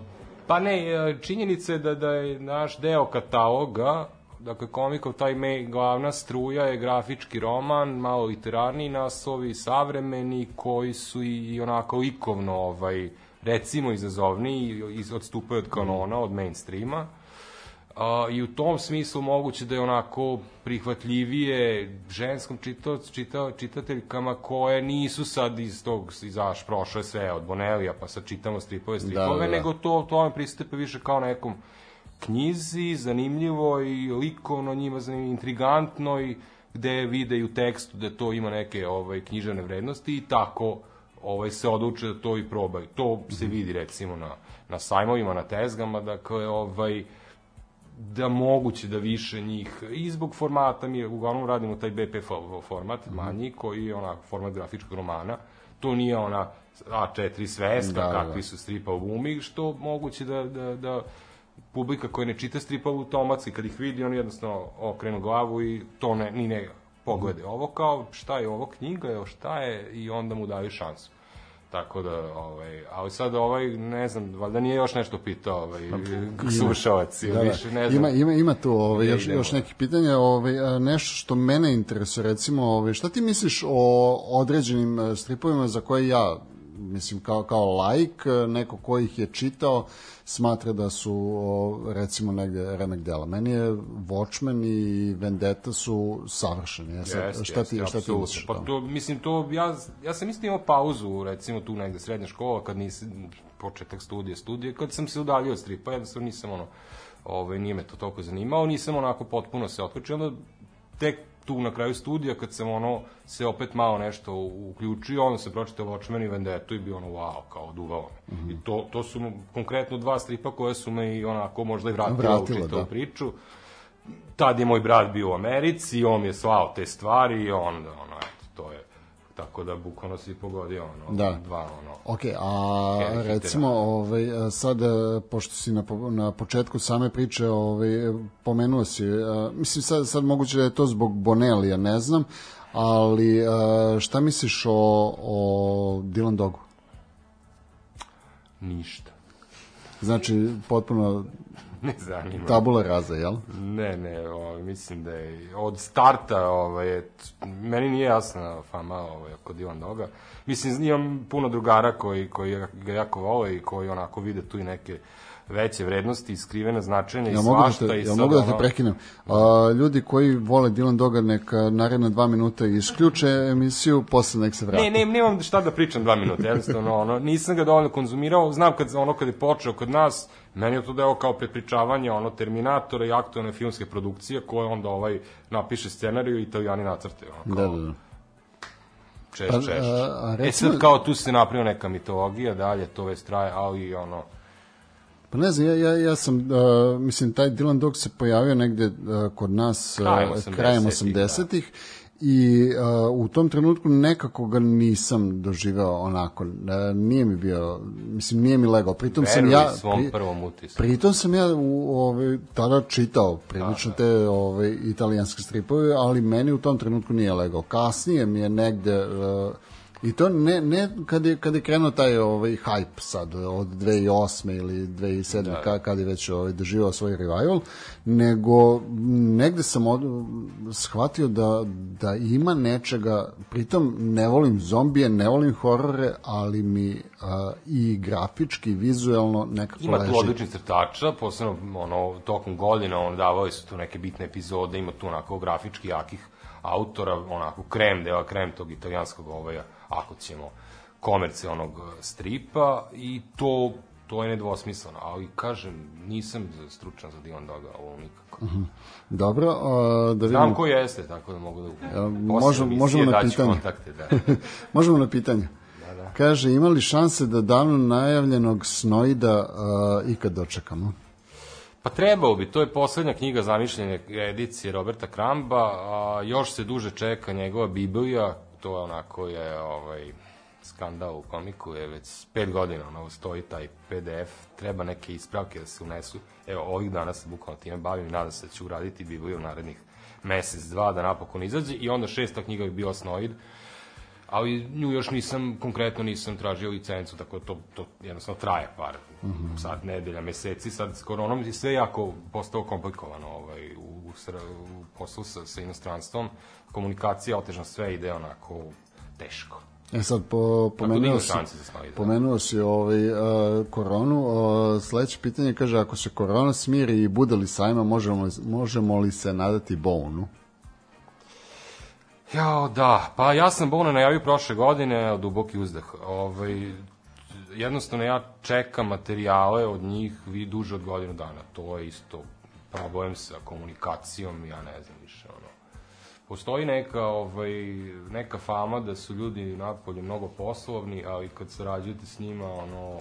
pa ne, e, činjenica je da, da je naš deo kataloga, dakle komikov taj me, glavna struja je grafički roman, malo literarni naslovi, savremeni, koji su i, i onako likovno, ovaj, recimo izazovni i iz, odstupaju od kanona, od mainstreama. A, I u tom smislu moguće da je onako prihvatljivije ženskom čita, čita, čitateljkama koje nisu sad iz tog, izaš, prošle sve od Bonelija, pa sad čitamo stripove, stripove, da, da. nego to tome pristupe više kao nekom knjizi, zanimljivo i likovno njima zanimljivo, intrigantno i gde vide i u tekstu da to ima neke ovaj, književne vrednosti i tako ovaj, se odluče da to i probaju. To se vidi recimo na, na sajmovima, na tezgama, dakle, ovaj, da moguće da više njih i zbog formata mi uglavnom radimo taj BP fo- format manji koji je ona format grafičkog romana to nije ona A4 sveska Da, da. kakvi su strip albumi što moguće da, da, da publika koja ne čita strip automatski kad ih vidi oni jednostavno okrenu glavu i to ne, ni ne poglede ovo kao šta je ovo knjiga, evo šta je i onda mu daju šansu Tako da, ovaj, ali sad ovaj, ne znam, valjda nije još nešto pitao ovaj, Pa, slušalac, ili Da, da. više ne znam. Ima, ima, ima tu ovaj, još, idemo? još nekih pitanja. Ovaj, nešto što mene interesuje, recimo, ovaj, šta ti misliš o određenim e, stripovima za koje ja, mislim, kao, kao laik, e, neko ko ih je čitao, smatra da su, o, recimo, negde remek dela. Meni je Watchmen i Vendetta su savršeni. Ja sad, Jeste, šta ti, jeste, šta ti misliš Pa to, mislim, to, ja, ja sam isto imao pauzu, recimo tu negde srednja škola, kad nisam, početak studije, studije, kad sam se udaljio od stripa, jednostavno nisam ono, ovaj, nije me to toliko zanimao, nisam onako potpuno se otključio, onda tek tu na kraju studija, kad sam ono, se opet malo nešto uključio, onda se pročitao Watchmen i Vendetta i bio ono, wow, kao oduvao me. Mhm. I to, to su konkretno dva stripa koje su me i onako možda i vratila, Vratila, u čitavu da. priču tad je moj brat bio u Americi, on mi je slao te stvari i onda, ono, eto, tako da bukvalno si pogodio, ono, Da. dva, ono, Ok, a Heavy recimo, ovaj, sad, e, pošto si na, na početku same priče ovaj, pomenuo si, e, mislim sad, sad moguće da je to zbog Bonelija, ne znam, ali e, šta misliš o, o Dylan Dogu? ništa. Znači, potpuno Ne zanima. tabula raza, jel? Ne, ne, ovaj, mislim da je od starta, ovaj, meni nije jasna fama ovaj, oko Divan Doga. Mislim, imam puno drugara koji, koji ga jako vole i koji onako vide tu i neke veće vrednosti i skrivene značenja i Ja mogu da svašta. te, i ja mogu da te prekinem. A, ljudi koji vole Dylan Doga neka naredna dva minuta isključe emisiju, posle nek se vrati. Ne, ne, nemam šta da pričam dva minuta, jednostavno, ono, nisam ga dovoljno konzumirao, znam kad, ono, kad je počeo kod nas, meni je to deo kao prepričavanje, ono, Terminatora i aktualne filmske produkcije, koje onda, ovaj, napiše scenariju i italijani nacrte, ono, Da, kao, da, da. češ, Pa, češ. a- a E recimo- sad, kao tu se napravio neka mitologija, dalje to već traje, ali, ono, Pa ne znam, ja, ja, ja sam, uh, mislim, taj Dylan Dog se pojavio negde uh, kod nas uh, Krajem krajem 80-ih, 80-ih i uh, u tom trenutku nekako ga nisam doživeo onako, uh, nije mi bio, mislim, nije mi legao. Pritom sam veruj ja... svom prvom utisu. Pritom sam ja u, ovaj, tada čitao prilično te ovaj, italijanske stripove, ali meni u tom trenutku nije legao. Kasnije mi je negde... Uh, I to ne, ne kad, je, kad je krenuo taj ovaj hype sad od 2008. ili 2007. Da. Kad, kad je već ovaj, doživao svoj revival, nego negde sam od, shvatio da, da ima nečega, pritom ne volim zombije, ne volim horore, ali mi a, i grafički, vizuelno nekako Ima leži. tu odličnih crtača, posebno ono, tokom godina on davali su tu neke bitne epizode, ima tu onako grafički jakih autora, onako krem dela, krem tog italijanskog ovaj, ako ćemo komercijalnog eh, stripa i to to je nedvosmisleno, ali kažem, nisam stručan za Divan Doga, ovo nikako. Dobro, a, da Znam vidimo. ko jeste, tako da mogu da... Ja, možemo- možemo na pitanje. kontakte, da. Možemo na pitanje. Da, da. Kaže, ima li šanse da davno najavljenog Snoida a, ikad dočekamo? Pa trebao bi, to je poslednja knjiga zamišljene edicije Roberta Kramba, a još se duže čeka njegova Biblija, to je onako je ovaj, skandal u komiku, je već pet godina ono, stoji taj PDF, treba neke ispravke da se unesu. Evo, ovih dana se bukvalno time bavim i nadam se da ću uraditi Bibliju u narednih mesec, dva, da napokon izađe i onda šesta knjiga bi bio Snoid, ali nju još nisam, konkretno nisam tražio licencu, tako da to, to jednostavno traje par sad nedelja, meseci, sad s koronom je sve jako postalo komplikovano ovaj, u, u, u poslu sa, sa inostranstvom, komunikacija otežna sve ide onako teško. E sad, po, da pomenuo ima si, Snoida. pomenuo si ovaj, a, koronu. A, sledeće pitanje kaže, ako se korona smiri i bude li sajma, možemo, možemo li se nadati Bownu? Jao, da. Pa ja sam Bona najavio prošle godine, duboki uzdah. Ovaj, jednostavno ja čekam materijale od njih vi duže od godinu dana. To je isto problem sa komunikacijom, ja ne znam više. Ono. Postoji neka, ovaj, neka fama da su ljudi napolje mnogo poslovni, ali kad sarađujete s njima, ono,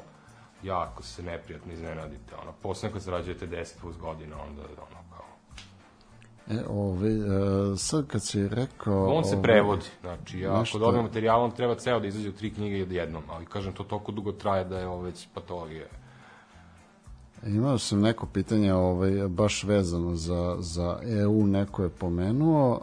jako se neprijatno iznenadite. Ono, posebno kad sarađujete 10 plus godina, onda ono, kao, E, ovaj, a, sad kad si rekao... On se ovaj, prevodi, znači ja nešto- ako dobijem materijal, on treba ceo da izađe u tri knjige odjednom, ali kažem, to toliko dugo traje da je ovo već patologija. Imao sam neko pitanje ovaj, baš vezano za, za EU, neko je pomenuo,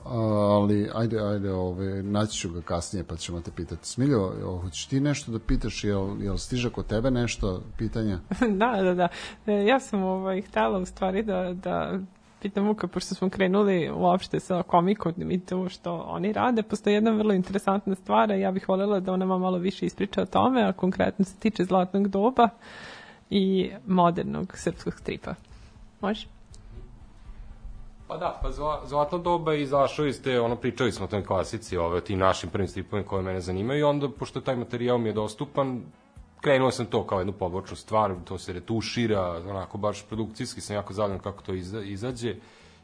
ali ajde, ajde, ovaj, naći ću ga kasnije pa ćemo te pitati. Smiljo, hoćeš ti nešto da pitaš, jel, jel stiže kod tebe nešto pitanja? da, da, da. E, Ja sam ovaj, htela u stvari da, da pitam Vuka, pošto smo krenuli uopšte sa komikom i to što oni rade, postoji jedna vrlo interesantna stvar, ja bih voljela da ona malo više ispriča o tome, a konkretno se tiče Zlatnog doba i modernog srpskog stripa. Može? Pa da, pa zla, Zlatno doba je izašao iz te, ono, pričali smo o toj klasici, ove, o tim našim prvim stripovima koje mene zanimaju i onda, pošto taj materijal mi je dostupan, krenuo sam to kao jednu pobočnu stvar, to se retušira, onako baš produkcijski sam jako zadovoljan kako to iza, izađe,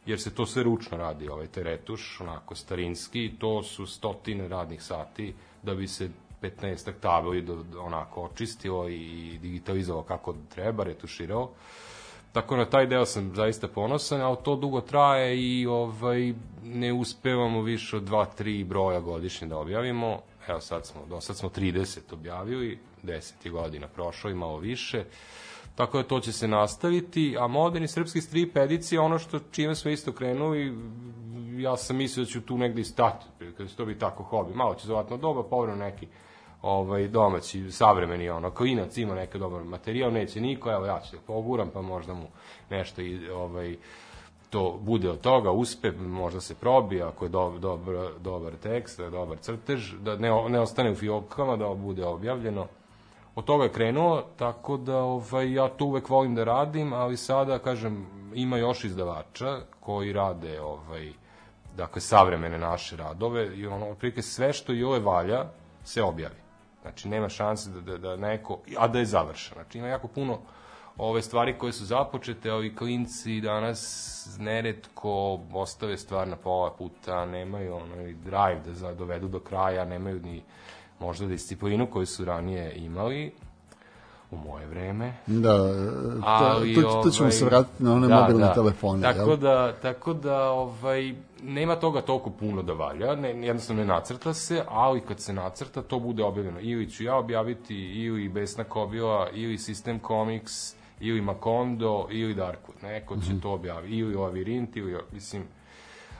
jer se to sve ručno radi, ovaj te retuš, onako starinski, to su stotine radnih sati da bi se 15 tabeli do, onako očistilo i digitalizovalo kako treba, retuširao. Tako na taj deo sam zaista ponosan, ali to dugo traje i ovaj ne uspevamo više od 2-3 broja godišnje da objavimo. Evo sad smo, do sad smo 30 objavili, 10 je godina prošlo i malo više. Tako da to će se nastaviti, a moderni srpski strip edicija, ono što čime smo isto krenuli, ja sam mislio da ću tu negde stati, kada će to biti tako hobi. Malo će zlatno doba, povrlo neki ovaj domaći savremeni ono klinac ima neki dobar materijal neće niko evo ja ću da poguram pa možda mu nešto i ovaj to bude od toga uspe možda se probije ako je do, dobar dobar tekst dobar crtež da ne ne ostane u fiokama da bude objavljeno. Od toga je krenuo tako da ovaj ja to uvek volim da radim ali sada kažem ima još izdavača koji rade ovaj dakle savremene naše radove i ono otprilike sve što i ove valja se objavi Znači, nema šanse da, da, da neko, a da je završen. Znači, ima jako puno ove stvari koje su započete, ovi klinci danas neretko ostave stvar na pola puta, nemaju onaj drive da dovedu do kraja, nemaju ni možda disciplinu koju su ranije imali u moje vreme. Da, Ali, to, to, to ćemo ovaj, se vratiti na one da, mobilne da. telefone. Tako jel? da, tako da ovaj, nema toga toliko puno da valja, ne, jednostavno ne nacrta se, ali kad se nacrta, to bude objavljeno. Ili ću ja objaviti, ili Besna Kobila, ili System Comics, ili Makondo, ili Darkwood. Neko će to objaviti. Ili Lavirint, ili, mislim,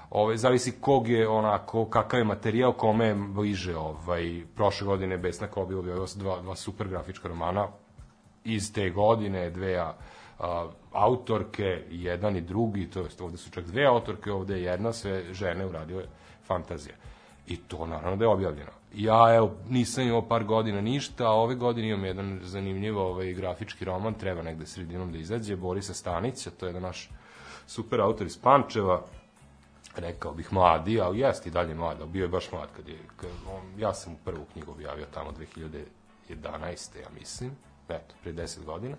ovaj, zavisi kog je onako, kakav je materijal, kome je bliže. Ovaj, prošle godine Besna Kobila objavila dva, dva super grafička romana iz te godine, dve a, a, autorke, jedan i drugi, to jest ovde su čak dve autorke, ovde je jedna, sve žene uradile fantazija. I to naravno da je objavljeno. Ja, evo, nisam imao par godina ništa, a ove godine imam jedan zanimljiv ovaj, grafički roman, treba negde sredinom da izađe, Borisa Stanića, to je jedan naš super autor iz Pančeva, rekao bih mladi, ali jeste i dalje mlad, bio je baš mlad kad je, kad on, ja sam prvu knjigu objavio tamo 2011. ja mislim, eto, pre 10 godina.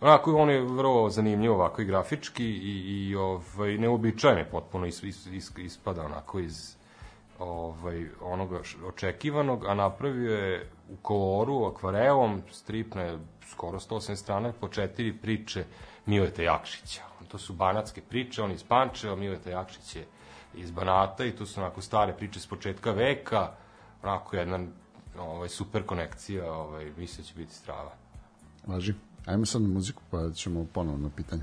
Onako, on je vrlo zanimljiv ovako i grafički i, i ovaj, neobičajen je potpuno is, is, is, ispada onako iz ovaj, onoga očekivanog, a napravio je u koloru, akvarelom, strip na skoro 180 strana, po četiri priče Mileta Jakšića. To su banatske priče, on je iz Pančeva, Mileta Jakšić je iz Banata i to su onako stare priče s početka veka, onako jedna ovaj, super konekcija, ovaj, mislim će biti strava. Važi. Ajmo sad na muziku, pa ćemo ponovno na pitanje.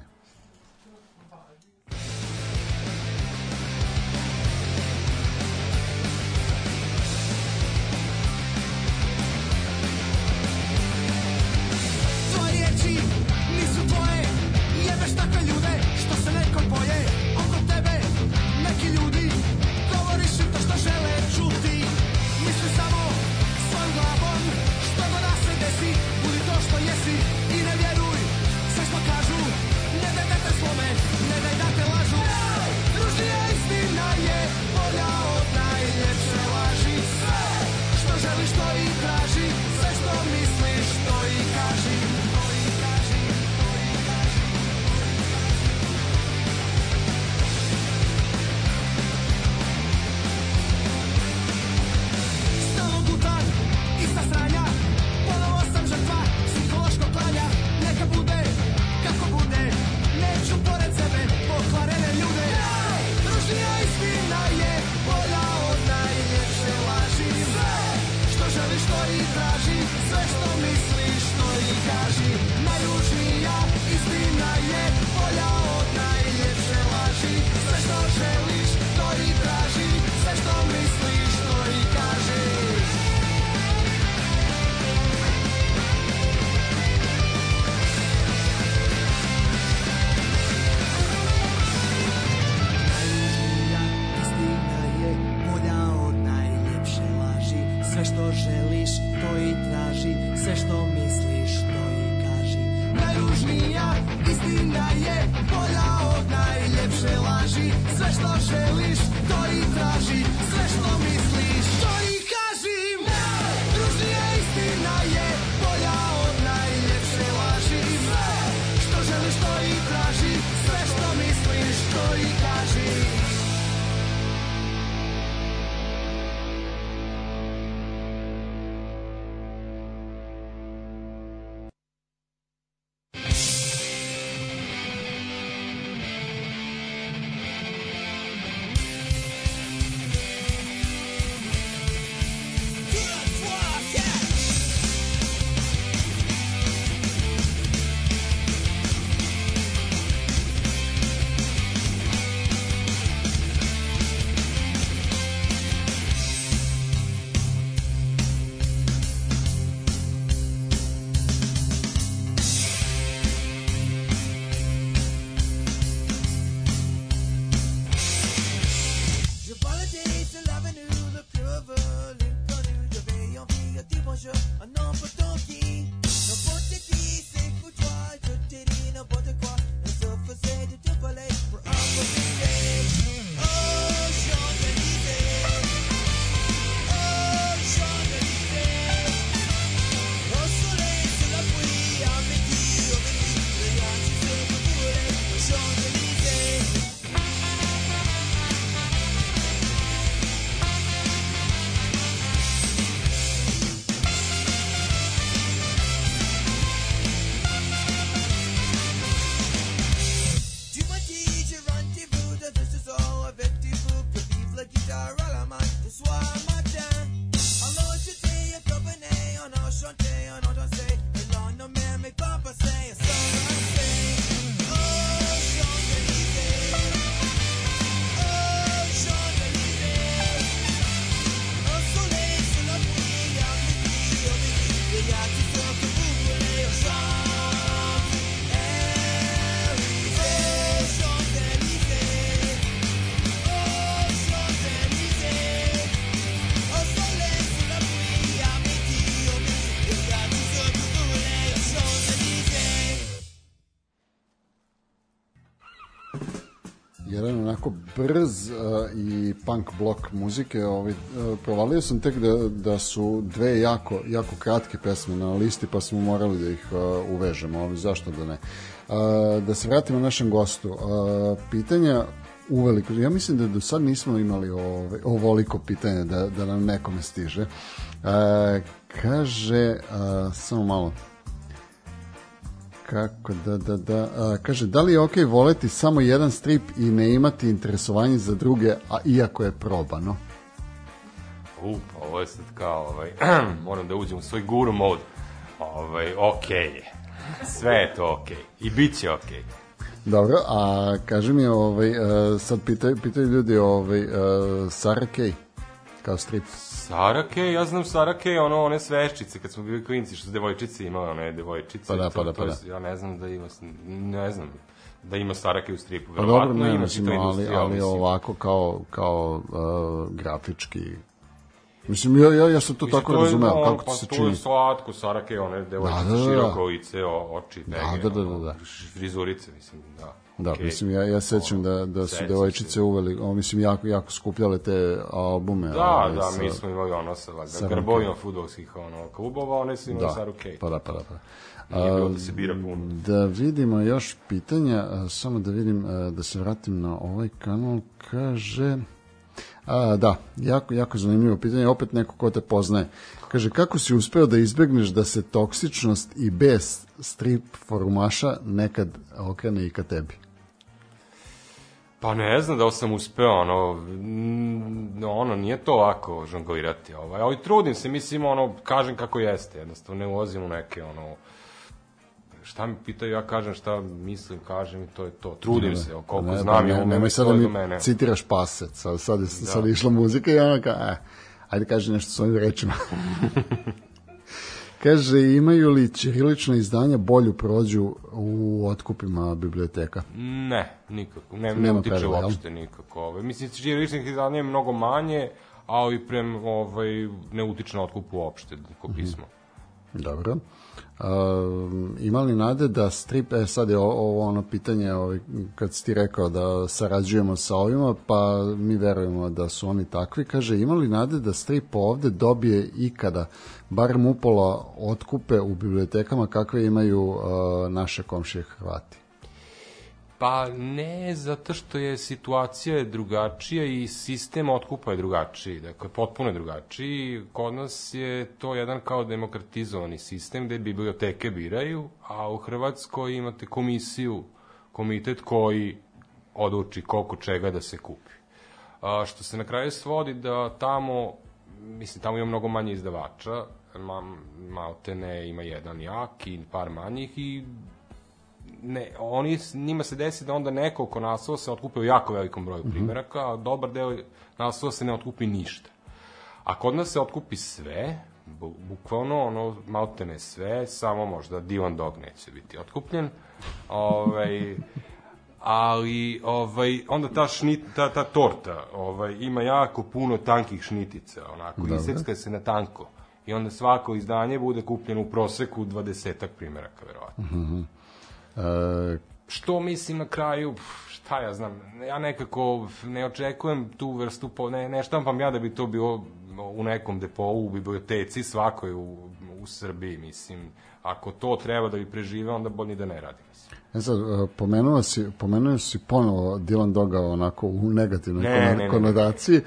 Brz uh, i punk blok muzike. Ovaj, uh, provalio sam tek da, da su dve jako, jako kratke pesme na listi, pa smo morali da ih uh, uvežemo. Ovaj, zašto da ne? Uh, da se vratimo našem gostu. Uh, pitanja uveliko, ja mislim da do sad nismo imali ove, ovoliko pitanja da, da nam nekome stiže. Uh, kaže, uh, samo malo, kako da, da, da, a, kaže, da li je okej voleti samo jedan strip i ne imati interesovanje za druge, a iako je probano? U, pa ovo je sad kao, ovaj, moram da uđem u svoj guru mod. Ovaj, okej je. Sve je to okej. I bit će okej. Dobro, a kaži mi, ovaj, a, sad pitaju, pitaju ljudi, ovaj, a, Sara Kay, kao strip. Sara Kay, ja znam Sara Kay, ono, one sveščice, kad smo bili klinci, što su devojčice imale, one devojčice. Pa da, to- pa da, to pa da. Ja ne znam da ima, ne znam, da ima Sara Kay u stripu. Pa dobro, ne, ima mislim, ali, ali mislim. ovako kao, kao uh, grafički. Mislim, ja, ja, ja sam to Mislim, tako to razumeo, ono, kako ti pa se To čini. je slatko, Sara Kay, one devojčice, Da, da, da, da. široko lice, oči, da, da, da, ono, da. frizurice, mislim, da. Da, Okej. mislim, ja, ja sećam da, da su devojčice uveli, o, mislim, jako, jako skupljale te albume. Da, ovaj, da, sa- mi smo imali ono sa, sa grbovima futbolskih ono, klubova, one su imali da, Saru Kay. pa da, pa da, pa da. Da se bira puno. Da vidimo još pitanja, samo da vidim, da se vratim na ovaj kanal, kaže... A, da, jako, jako zanimljivo pitanje, opet neko ko te poznaje. Kaže, kako si uspeo da izbegneš da se toksičnost i bes strip forumaša nekad okrene i ka tebi? Pa ne znam da li sam uspeo, ono, ono, nije to lako žonglirati, ovaj, ali trudim se, mislim, ono, kažem kako jeste, jednostavno ne ulazim u neke, ono, šta mi pitaju, ja kažem šta mislim, kažem i to je to. Trudim se, o, koliko Ne, znam, ne, je nemoj sad da mi mene. citiraš pasec, sad, sad, sad je išla muzika i ona kao, eh, ajde kaži nešto svojim rečima. Kaže, imaju li ćirilična izdanja bolju prođu u otkupima biblioteka? Ne, nikako. Ne, ne utiče jel? uopšte nikako. Ovaj. Mislim, ćiriličnih izdanja je mnogo manje, ali prem ovaj, ne utiče na otkup uopšte ko pismo. Dobro. Um, ima li nade da strip, e sad je ovo ono pitanje ovaj, kad si ti rekao da sarađujemo sa ovima, pa mi verujemo da su oni takvi, kaže ima li nade da strip ovde dobije ikada barem upola otkupe u bibliotekama kakve imaju uh, naše komšije Hrvati? Pa ne, zato što je situacija drugačija i sistem otkupa je drugačiji, dakle potpuno je drugačiji. Kod nas je to jedan kao demokratizovani sistem gde biblioteke biraju, a u Hrvatskoj imate komisiju, komitet koji odluči koliko čega da se kupi. A, što se na kraju svodi da tamo, mislim, tamo ima mnogo manje izdavača, ma, maltene ima jedan jak i par manjih i ne, oni, njima se desi da onda nekoliko naslova se otkupe u jako velikom broju primjeraka, a dobar deo naslova se ne otkupi ništa. A kod nas se otkupi sve, bu, bukvalno ono, maltene sve, samo možda Divan Dog neće biti otkupljen. Ovaj, ali ovaj onda ta šnit ta ta torta ovaj ima jako puno tankih šnitica onako Dobro. isecka se na tanko i onda svako izdanje bude kupljeno u proseku 20 primjeraka verovatno E, što mislim na kraju, šta ja znam, ja nekako ne očekujem tu vrstu, po, ne, ne štampam ja da bi to bilo u nekom depou, u biblioteci, svakoj u, u Srbiji, mislim. Ako to treba da bi prežive, onda bolje da ne radi. E sad, e, pomenuo si, pomenuo si ponovo Dylan Doga onako u negativnoj Ne, ne, ne, ne. konodaciji. E,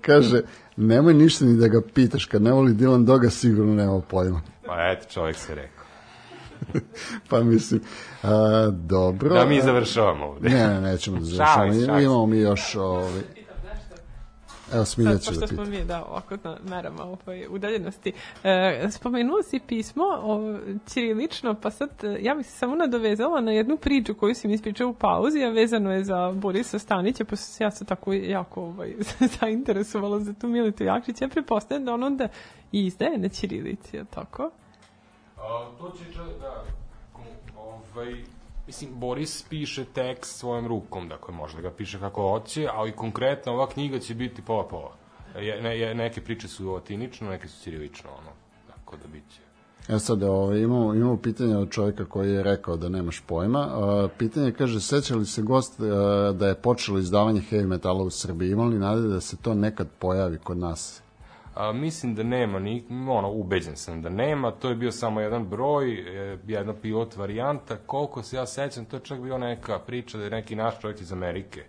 kaže, nemoj ništa ni da ga pitaš, kad ne voli Dylan Doga sigurno nema pojma. Pa eto, čovjek se rekao. Pa mislim, a, dobro. Da mi završavamo ovde. Ne, ne, nećemo da završamo. Šalim šalim. Imamo mi još... Ovaj... Evo, Smilja će da pošto pita. smo mi, da, ovako na merama ovaj, udaljenosti. E, spomenuo si pismo o, ćirilično, pa sad e, ja bih se samo nadovezala na jednu priču koju si mi ispričao u pauzi, a vezano je za Borisa Stanića, pa se ja se tako jako ovaj, zainteresovala za tu Militu Jakšić. Ja prepostavljam da on onda i izdaje na ćirilici, je tako? A, to će da, ovaj, mislim, Boris piše tekst svojom rukom, dakle, može da ga piše kako hoće, ali konkretno ova knjiga će biti pola-pola. Je, ne, je, neke priče su latinično, neke su cirilično, ono, tako da bit će. Evo sad, ovaj, imamo, imamo pitanje od čovjeka koji je rekao da nemaš pojma. A, pitanje kaže, seća li se gost a, da je počelo izdavanje heavy metala u Srbiji? Ima li nade da se to nekad pojavi kod nas? A, mislim da nema, ni, ono, ubeđen sam da nema, to je bio samo jedan broj, e, jedna pilot varijanta, koliko se ja sećam, to je čak bio neka priča da je neki naš čovjek iz Amerike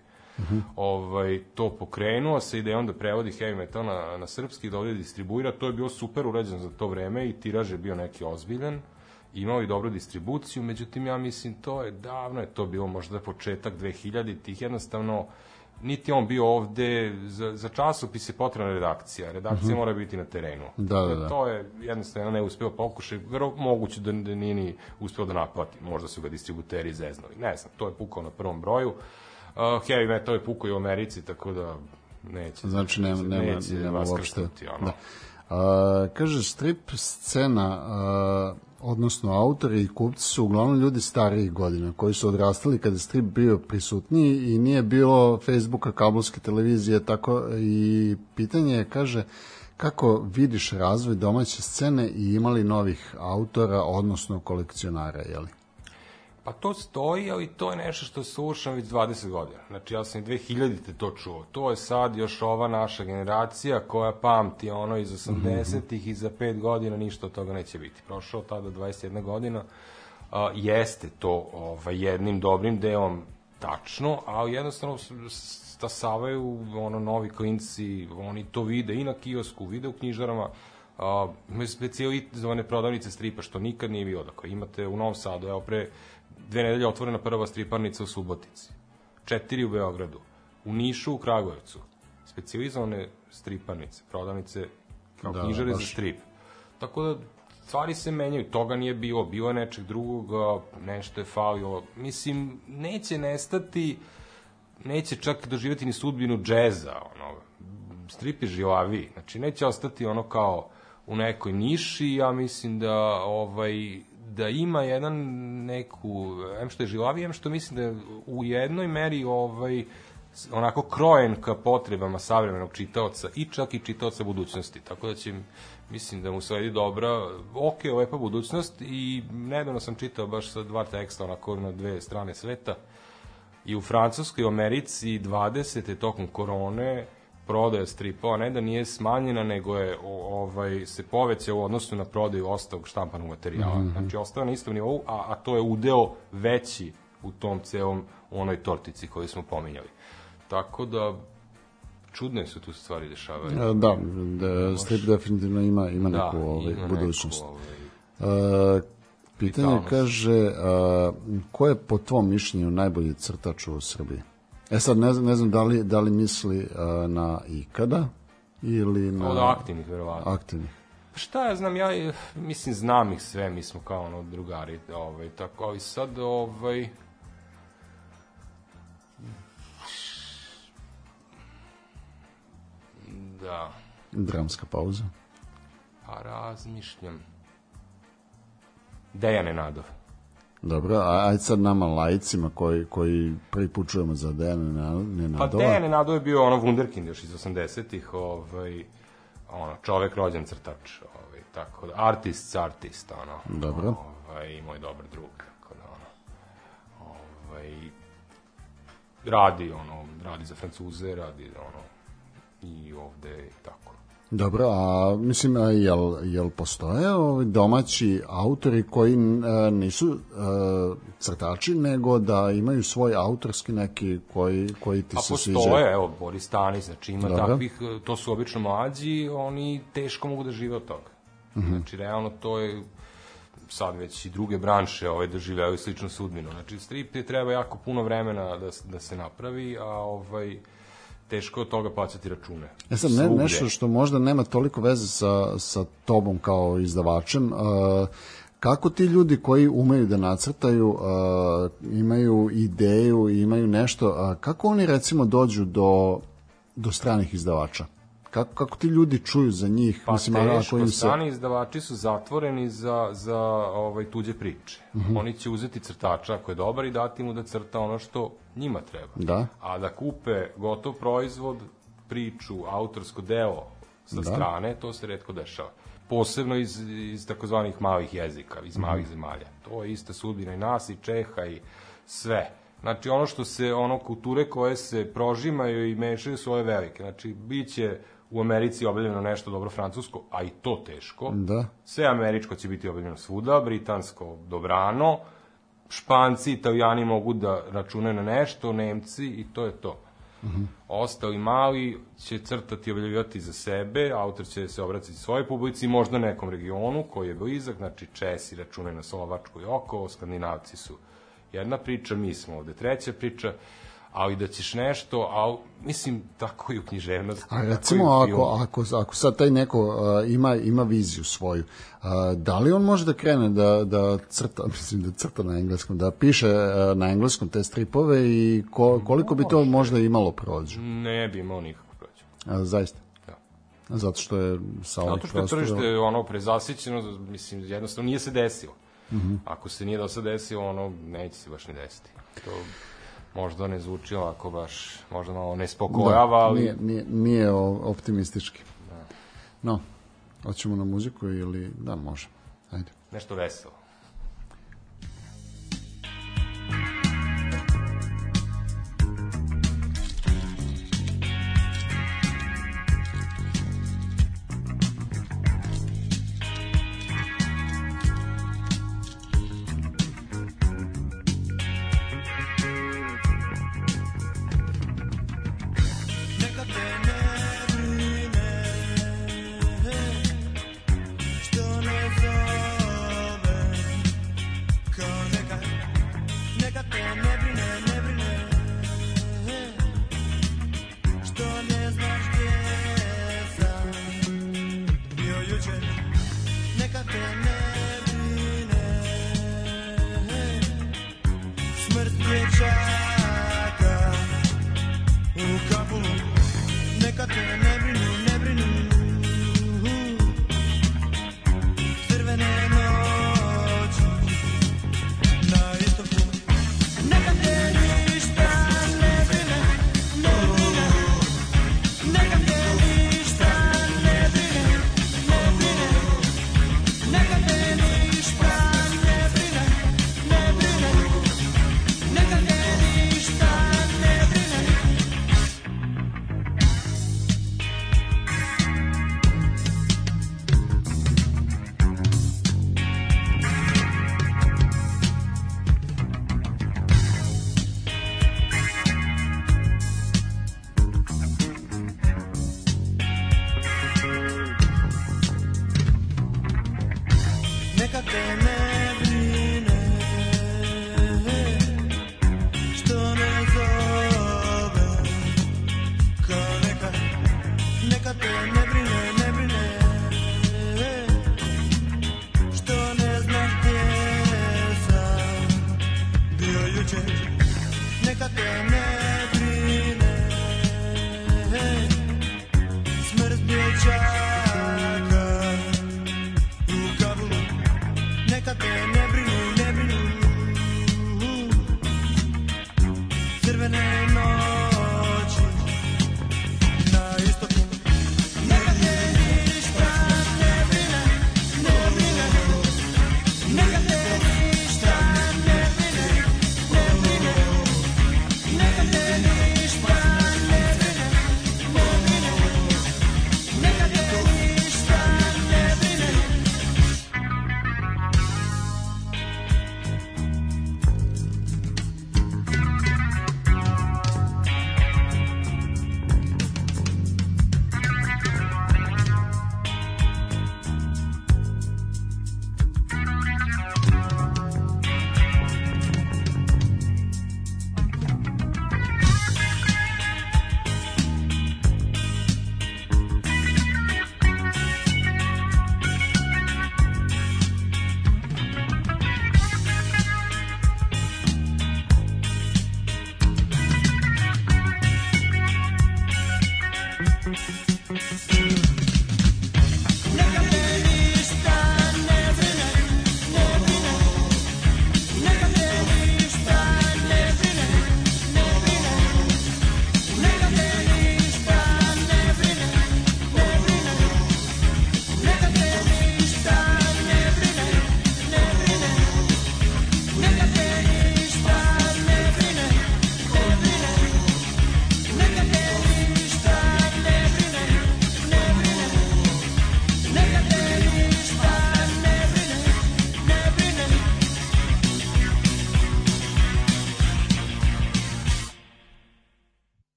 ovaj, to pokrenuo se i da je onda prevodi heavy metal na, na srpski i da ovdje distribuira, to je bio super urađen za to vreme i tiraž je bio neki ozbiljan, imao i dobru distribuciju, međutim ja mislim to je davno je to bilo možda početak 2000 tih jednostavno niti on bio ovde, za, za časopis je potrebna redakcija, redakcija mora biti na terenu. Da, da, da. To je jednostavno ne uspeo pokušaj, vero, moguće da, da nije ni uspeo da naplati, možda su ga distributeri zeznali, ne znam, to je pukao na prvom broju. Uh, heavy metal je pukao i u Americi, tako da neće. Znači, nema, nema, neće nema vas uopšte. ono. Da. Kaže, strip scena, odnosno autori i kupci su uglavnom ljudi starijih godina, koji su odrastali kada je strip bio prisutniji i nije bilo Facebooka, kabelske televizije, tako i pitanje je, kaže, kako vidiš razvoj domaće scene i imali novih autora, odnosno kolekcionara, jeli? Pa to stoji, ali to je nešto što slušam već 20 godina. Znači ja sam i 2000-te to čuo. To je sad još ova naša generacija koja pamti ono iz 80-ih i za 5 godina ništa od toga neće biti. Prošao tada 21 godina. A, jeste to ovaj, jednim dobrim delom tačno, ali jednostavno stasavaju ono novi klinci, oni to vide i na kiosku, vide u knjižarama, imaju specijalizovane prodavnice stripa, što nikad nije bilo. Dakle, imate u Novom Sadu, evo pre dve nedelje otvorena prva striparnica u Subotici, četiri u Beogradu, u Nišu, u Kragujevcu, specijalizovane striparnice, prodavnice kao Da, da, knjižare za strip. Tako da stvari se menjaju, toga nije bilo, bilo je nečeg drugog, nešto je falilo. Mislim, neće nestati, neće čak doživjeti ni sudbinu džeza, ono, strip je žilaviji, znači neće ostati ono kao u nekoj niši, ja mislim da ovaj da ima jedan neku, em što je žilaviji, em što mislim da u jednoj meri ovaj onako krojen ka potrebama savremenog čitaoca i čak i čitaoca budućnosti. Tako da će, mislim da mu sledi dobra, ok, lepa budućnost i nedavno sam čitao baš sa dva teksta onako na dve strane sveta i u Francuskoj i Americi 20. tokom korone prodaja stripova ne da nije smanjena, nego je ovaj, se poveća u odnosu na prodaju ostalog štampanog materijala. Mm -hmm. Znači, ostao na istom nivou, a, a to je udeo veći u tom celom, onoj tortici koju smo pominjali. Tako da, čudne su tu stvari dešavaju. E, Da, da strip definitivno ima, ima neku ovaj, ima budućnost. Neku, ovaj, E, pitanje Vitalnost. kaže, e, ko je po tvom mišljenju najbolji crtač u Srbiji? E sad, ne znam, ne znam da, li, da li misli e, na ikada ili na od aktivnih, verovatno. aktivnih. Šta ja znam, ja mislim znam ih sve, mi smo kao ono drugari, ovaj, tako, ali sad, ovaj, da, Dramska pauza. pa razmišljam. Dejan Nenadov. Dobro, a ajde sad nama lajcima koji, koji prvi put čujemo za Dejana Pa Nenadova. Dejan Nenadov je bio ono wunderkind još iz 80-ih, ovaj, ono, čovek rođen crtač, ovaj, tako da, artist, artist, ono. Dobro. Ovaj, i moj dobar drug, tako da, ono, ovaj, radi, ono, radi za Francuze, radi, ono, i ovde, i tako. Dobro, a mislim, a jel, jel postoje ovi domaći autori koji e, nisu e, crtači, nego da imaju svoj autorski neki koji, koji ti A se sviđa? postoje, evo, Boris Stanis, znači ima Dobro. takvih, eh, to su obično mlađi, oni teško mogu da žive od toga. Mhm. Znači, realno to je sad već i druge branše ovaj, doživljavaju sličnu sudbinu. Znači, strip je treba jako puno vremena da, da se napravi, a ovaj, teško od toga plaćati račune. E sad, ne, nešto što možda nema toliko veze sa, sa tobom kao izdavačem, uh, kako ti ljudi koji umeju da nacrtaju, uh, imaju ideju, imaju nešto, uh, kako oni recimo dođu do, do stranih izdavača? Kako, kako ti ljudi čuju za njih? Pa Mislim, teško, ako im se... strani izdavači su zatvoreni za, za ovaj, tuđe priče. Mhm. Oni će uzeti crtača ako je dobar i dati mu da crta ono što njima treba. Da. A da kupe gotov proizvod, priču, autorsko delo sa Da. strane, to se redko dešava. Posebno iz, iz takozvanih malih jezika, iz malih Mhm. zemalja. To je ista sudbina i nas, i Čeha, i sve. Znači, ono što se, ono kulture koje se prožimaju i mešaju su ove velike. Znači, bit će u Americi objavljeno nešto dobro francusko, a i to teško. Da. Sve američko će biti objavljeno svuda, britansko dobrano, španci, italijani mogu da računaju na nešto, nemci i to je to. Ostali mali će crtati i objavljivati za sebe, autor će se obracati svojoj publici, možda nekom regionu koji je blizak, znači Česi računaju na Slovačku i oko, Skandinavci su jedna priča, mi smo ovde treća priča, ali da ćeš nešto, a mislim, tako i u književnosti. A recimo, ako, ako, ako sad taj neko uh, ima, ima viziju svoju, uh, da li on može da krene da, da crta, mislim da crta na engleskom, da piše uh, na engleskom te stripove i ko, koliko bi to možda imalo prođu? Ne bi imao nikakvu prođu. A, zaista. Da. Zato što je sa ovih Zato što je tržište ono prezasićeno, mislim, jednostavno nije se desilo. Ako se nije do sad desilo, ono, neće se baš ni desiti. To možda ne zvuči ovako baš, možda malo ne spokojava, ali... nije, nije, nije optimistički. No, hoćemo na muziku ili... Da, može. Ajde. Nešto veselo.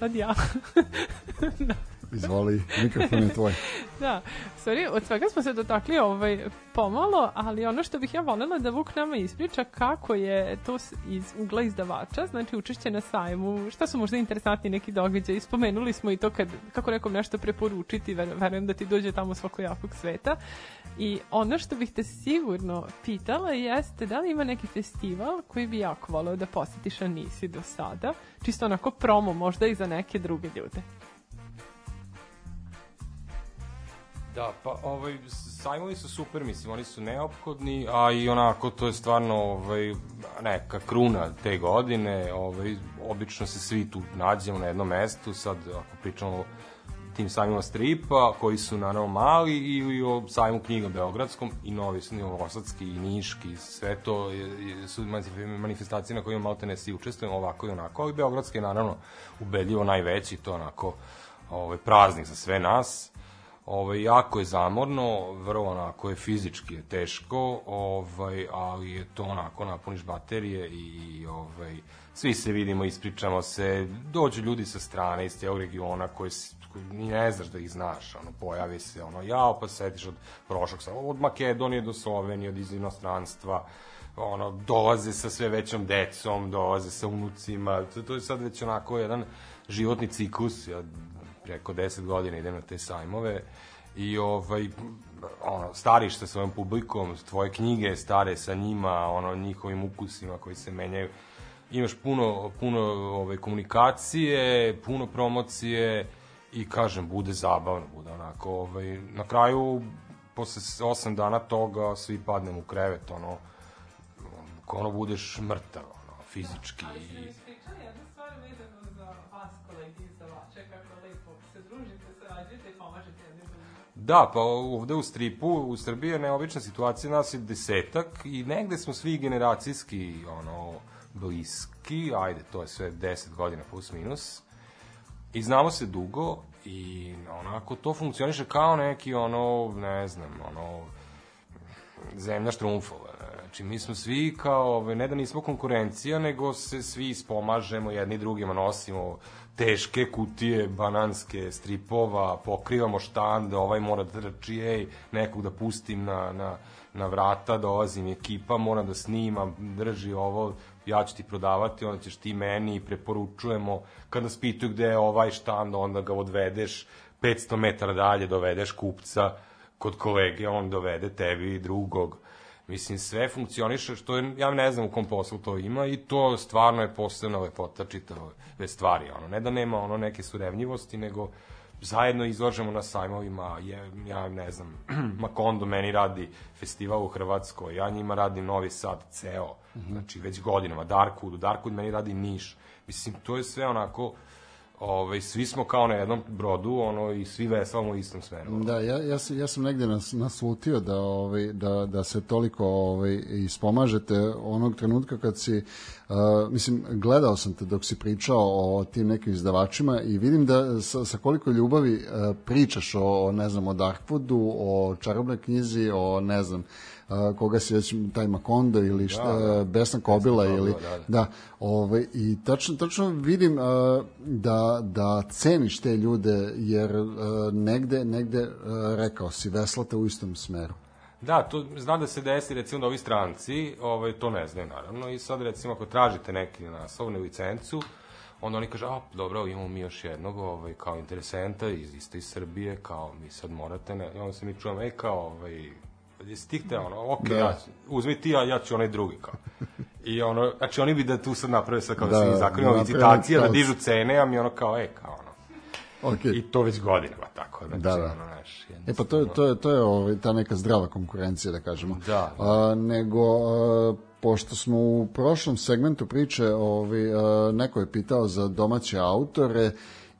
Sad ja. Izvoli, mikrofon je tvoj. Da, sorry, od svega smo se dotakli ovaj, pomalo, ali ono što bih ja voljela da Vuk nama ispriča kako je to iz ugla izdavača, znači učešće na sajmu, šta su možda interesantni neki događaji, spomenuli smo i to kad, kako nekom nešto preporučiti, ver, verujem da ti dođe tamo svakojakog sveta. I ono što bih te sigurno pitala jeste da li ima neki festival koji bi jako voleo da posetiš, a nisi do sada, čisto onako promo možda i za neke druge ljude. Da, pa ovaj, sajmovi su super, mislim, oni su neophodni, a i onako, to je stvarno ovaj, neka kruna te godine, ovaj, obično se svi tu nađemo na jednom mestu, sad ako pričamo o tim sajmima stripa, koji su naravno mali, ili o sajmu knjiga Beogradskom, i novi su Novosadski, i Niški, sve to je, je, su manif- manifestacije na kojima malte ne svi učestvujemo, ovako i onako, ali Beogradski je naravno ubedljivo najveći, to onako ovaj, praznik za sve nas, Ovaj, jako je zamorno, vrlo onako je fizički je teško, ovaj, ali je to onako, napuniš baterije i ovaj, svi se vidimo, ispričamo se, dođu ljudi sa strane iz cijelog regiona koji, ni ne znaš da ih znaš, ono, pojavi se, ono, jao, pa setiš od prošlog, od Makedonije do Slovenije, od iz inostranstva, ono, dolaze sa sve većom decom, dolaze sa unucima, to, to je sad već onako jedan životni ciklus, ja preko 10 godina idem na te sajmove i ovaj ono stariš sa svojom publikom, tvoje knjige stare sa njima, ono njihovim ukusima koji se menjaju. Imaš puno puno ovaj komunikacije, puno promocije i kažem bude zabavno, bude onako ovaj na kraju posle 8 dana toga svi padnemo u krevet, ono ono budeš mrtav, ono, fizički. i- ispričali jednu Da, pa ovde u stripu, u Srbiji je neobična situacija, nas je desetak i negde smo svi generacijski, ono, bliski, ajde, to je sve 10 godina plus minus, i znamo se dugo i onako to funkcioniše kao neki, ono, ne znam, ono, zemlja štrumfova, Znači, mi smo svi kao, ne da nismo konkurencija, nego se svi ispomažemo, jedni drugima nosimo teške kutije bananske stripova, pokrivamo štande, ovaj mora da trči, ej, nekog da pustim na, na, na vrata, dolazim ekipa, mora da snima, drži ovo, ja ću ti prodavati, onda ćeš ti meni preporučujemo, kad nas pitaju gde je ovaj štand, onda ga odvedeš 500 metara dalje, dovedeš kupca kod kolege, on dovede tebi drugog, Mislim, sve funkcioniše, što je, ja ne znam u kom poslu to ima i to stvarno je posebna lepota čitave stvari. Ono. Ne da nema ono neke surevnjivosti, nego zajedno izlažemo na sajmovima, je, ja ne znam, Makondo meni radi festival u Hrvatskoj, ja njima radim Novi Sad ceo, znači već godinama, Darkwood, Darkwood meni radi Niš. Mislim, to je sve onako, ovaj, svi smo kao na jednom brodu, ono, i svi veslamo u istom smeru. Da, ja, ja, sam, ja sam negde nas, naslutio da, ovaj, da, da se toliko ovaj, ispomažete onog trenutka kad si, uh, mislim, gledao sam te dok si pričao o tim nekim izdavačima i vidim da sa, sa koliko ljubavi uh, pričaš o, ne znam, o Darkwoodu, o čarobnoj knjizi, o, ne znam, uh, koga si već taj Makondo ili šta, Da, da. Besna Kobila Kobila, ili da, da. da, ovaj, i tačno, tačno vidim uh, da, da ceniš te ljude, jer uh, negde, negde uh, rekao si, veslate u istom smeru. Da, to zna da se desi recimo da ovi stranci, ovaj, to ne znaju naravno, i sad recimo ako tražite neki naslov, neku licencu, onda oni kaže, a dobro, imamo mi još jednog ovaj, kao interesenta iz isto iz Srbije, kao mi sad morate, ne, i onda se mi čujemo, e kao, ovaj, jesi ti hteo, ono, ok, Da. ja, uzmi ti, a ja ću onaj drugi, kao. I ono, znači oni bi da tu sad naprave sad kao Da, da, svi zakonima da licitacija, da dižu cene, a mi ono kao, e, kao ono. Okay. I to već godinama tako, znači, Da, da. ono, znaš, E pa to je, to je, to je ovaj, ta neka zdrava konkurencija, da kažemo. Da. A, nego, a, pošto smo u prošlom segmentu priče, ovaj, a, neko je pitao za domaće autore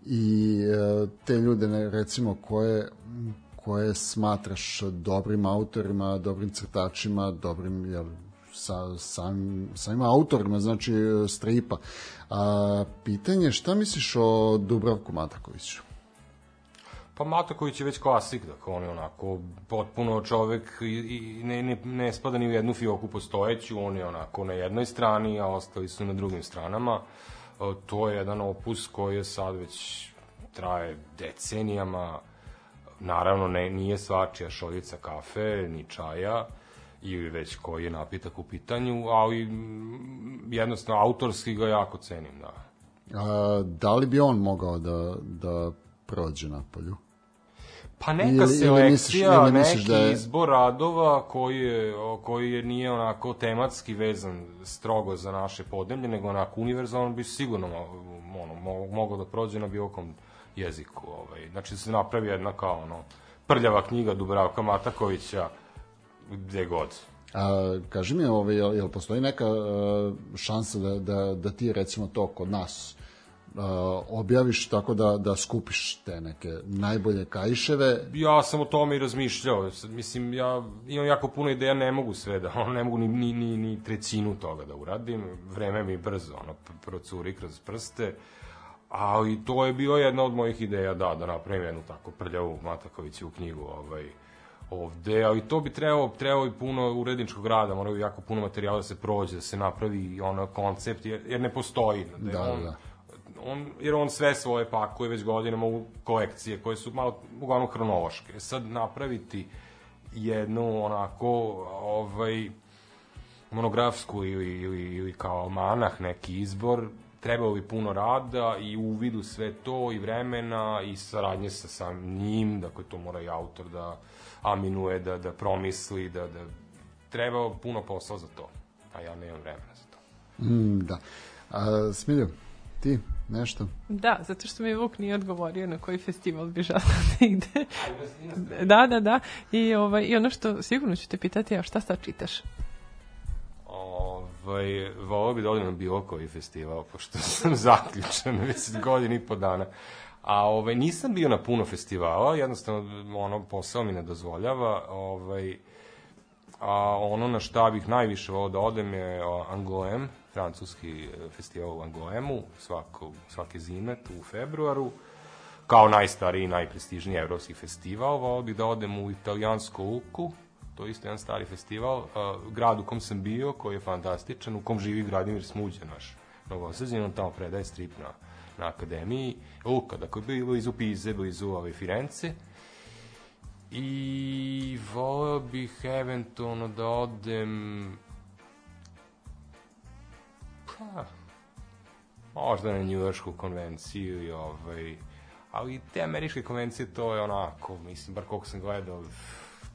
i a, te ljude, recimo, koje koje smatraš dobrim autorima, dobrim crtačima, dobrim jel, sa, sam, samim autorima, znači stripa. A, pitanje je šta misliš o Dubravku Matakoviću? Pa Mataković je već klasik, dakle on je onako potpuno čovek i, i ne, ne, ne spada ni u jednu fioku postojeću, on je onako na jednoj strani, a ostali su na drugim stranama. E, to je jedan opus koji je sad već traje decenijama, naravno ne, nije svačija šoljica kafe, ni čaja, ili već koji je napitak u pitanju, ali mm, jednostavno autorski ga jako cenim, da. A, da li bi on mogao da, da prođe na polju? Pa neka Ili- ili selekcija, misliš- ili misliš neki da je- izbor radova koji je, koji je nije onako tematski vezan strogo za naše podneblje, nego onako univerzalan bi sigurno ono, mo- mogao da prođe na bilo kom jeziku. Ovaj. Znači se napravi jedna kao ono, prljava knjiga Dubravka Matakovića gde god. A, kaži mi, ovaj, jel, jel postoji neka a, šansa da, da, da ti recimo to kod nas a, objaviš tako da, da skupiš te neke najbolje kaiševe Ja sam o tome i razmišljao. Mislim, ja imam jako puno ideja, ne mogu sve da, ono, ne mogu ni, ni, ni, ni trećinu toga da uradim. Vreme mi brzo, ono, pr- procuri kroz prste. Ali to je bio jedna od mojih ideja, da, da napravim jednu tako prljavu Matakovićevu knjigu, ovaj, ovde, ali to bi trebalo, trebalo i puno uredničkog rada, mora bi jako puno materijala da se prođe, da se napravi ono koncept, jer, jer ne postoji. Da, Da, on, da. on, jer on sve svoje pakuje već godinama u kolekcije koje su malo uglavnom hronološke. Sad napraviti jednu onako ovaj monografsku ili, ili, ili kao manah neki izbor trebalo bi puno rada i uvidu sve to i vremena i saradnje sa sam njim, dakle to mora i autor da aminuje, da, da promisli, da, da treba puno posla za to, a ja nemam vremena za to. mm, da. A, Smiljo, ti nešto? Da, zato što mi Vuk nije odgovorio na koji festival bi želeo da ide. Da, da, da. I, ovaj, I ono što sigurno ću te pitati, a šta sad čitaš? Ovaj, volao bi da odem na bilo koji festival, pošto sam zaključan već godina i po dana. A ovaj, nisam bio na puno festivala, jednostavno ono, posao mi ne dozvoljava. Ovaj, a ono na šta bih najviše volao da odem je o, Angoulême, francuski e, festival u Angoulêmeu, svako, svake zime, tu u februaru kao najstariji i najprestižniji evropski festival, volao bih da odem u italijansku luku, to je isto jedan stari festival, uh, grad u kom sam bio, koji je fantastičan, u kom živi Gradimir Smuđa, naš novosađen, on tamo predaje strip na, na akademiji, Luka, dakle, bio blizu Pize, blizu ove Firence, i voleo bih eventualno da odem pa možda na Njujoršku konvenciju i ovaj ali te američke konvencije to je onako mislim bar koliko sam gledao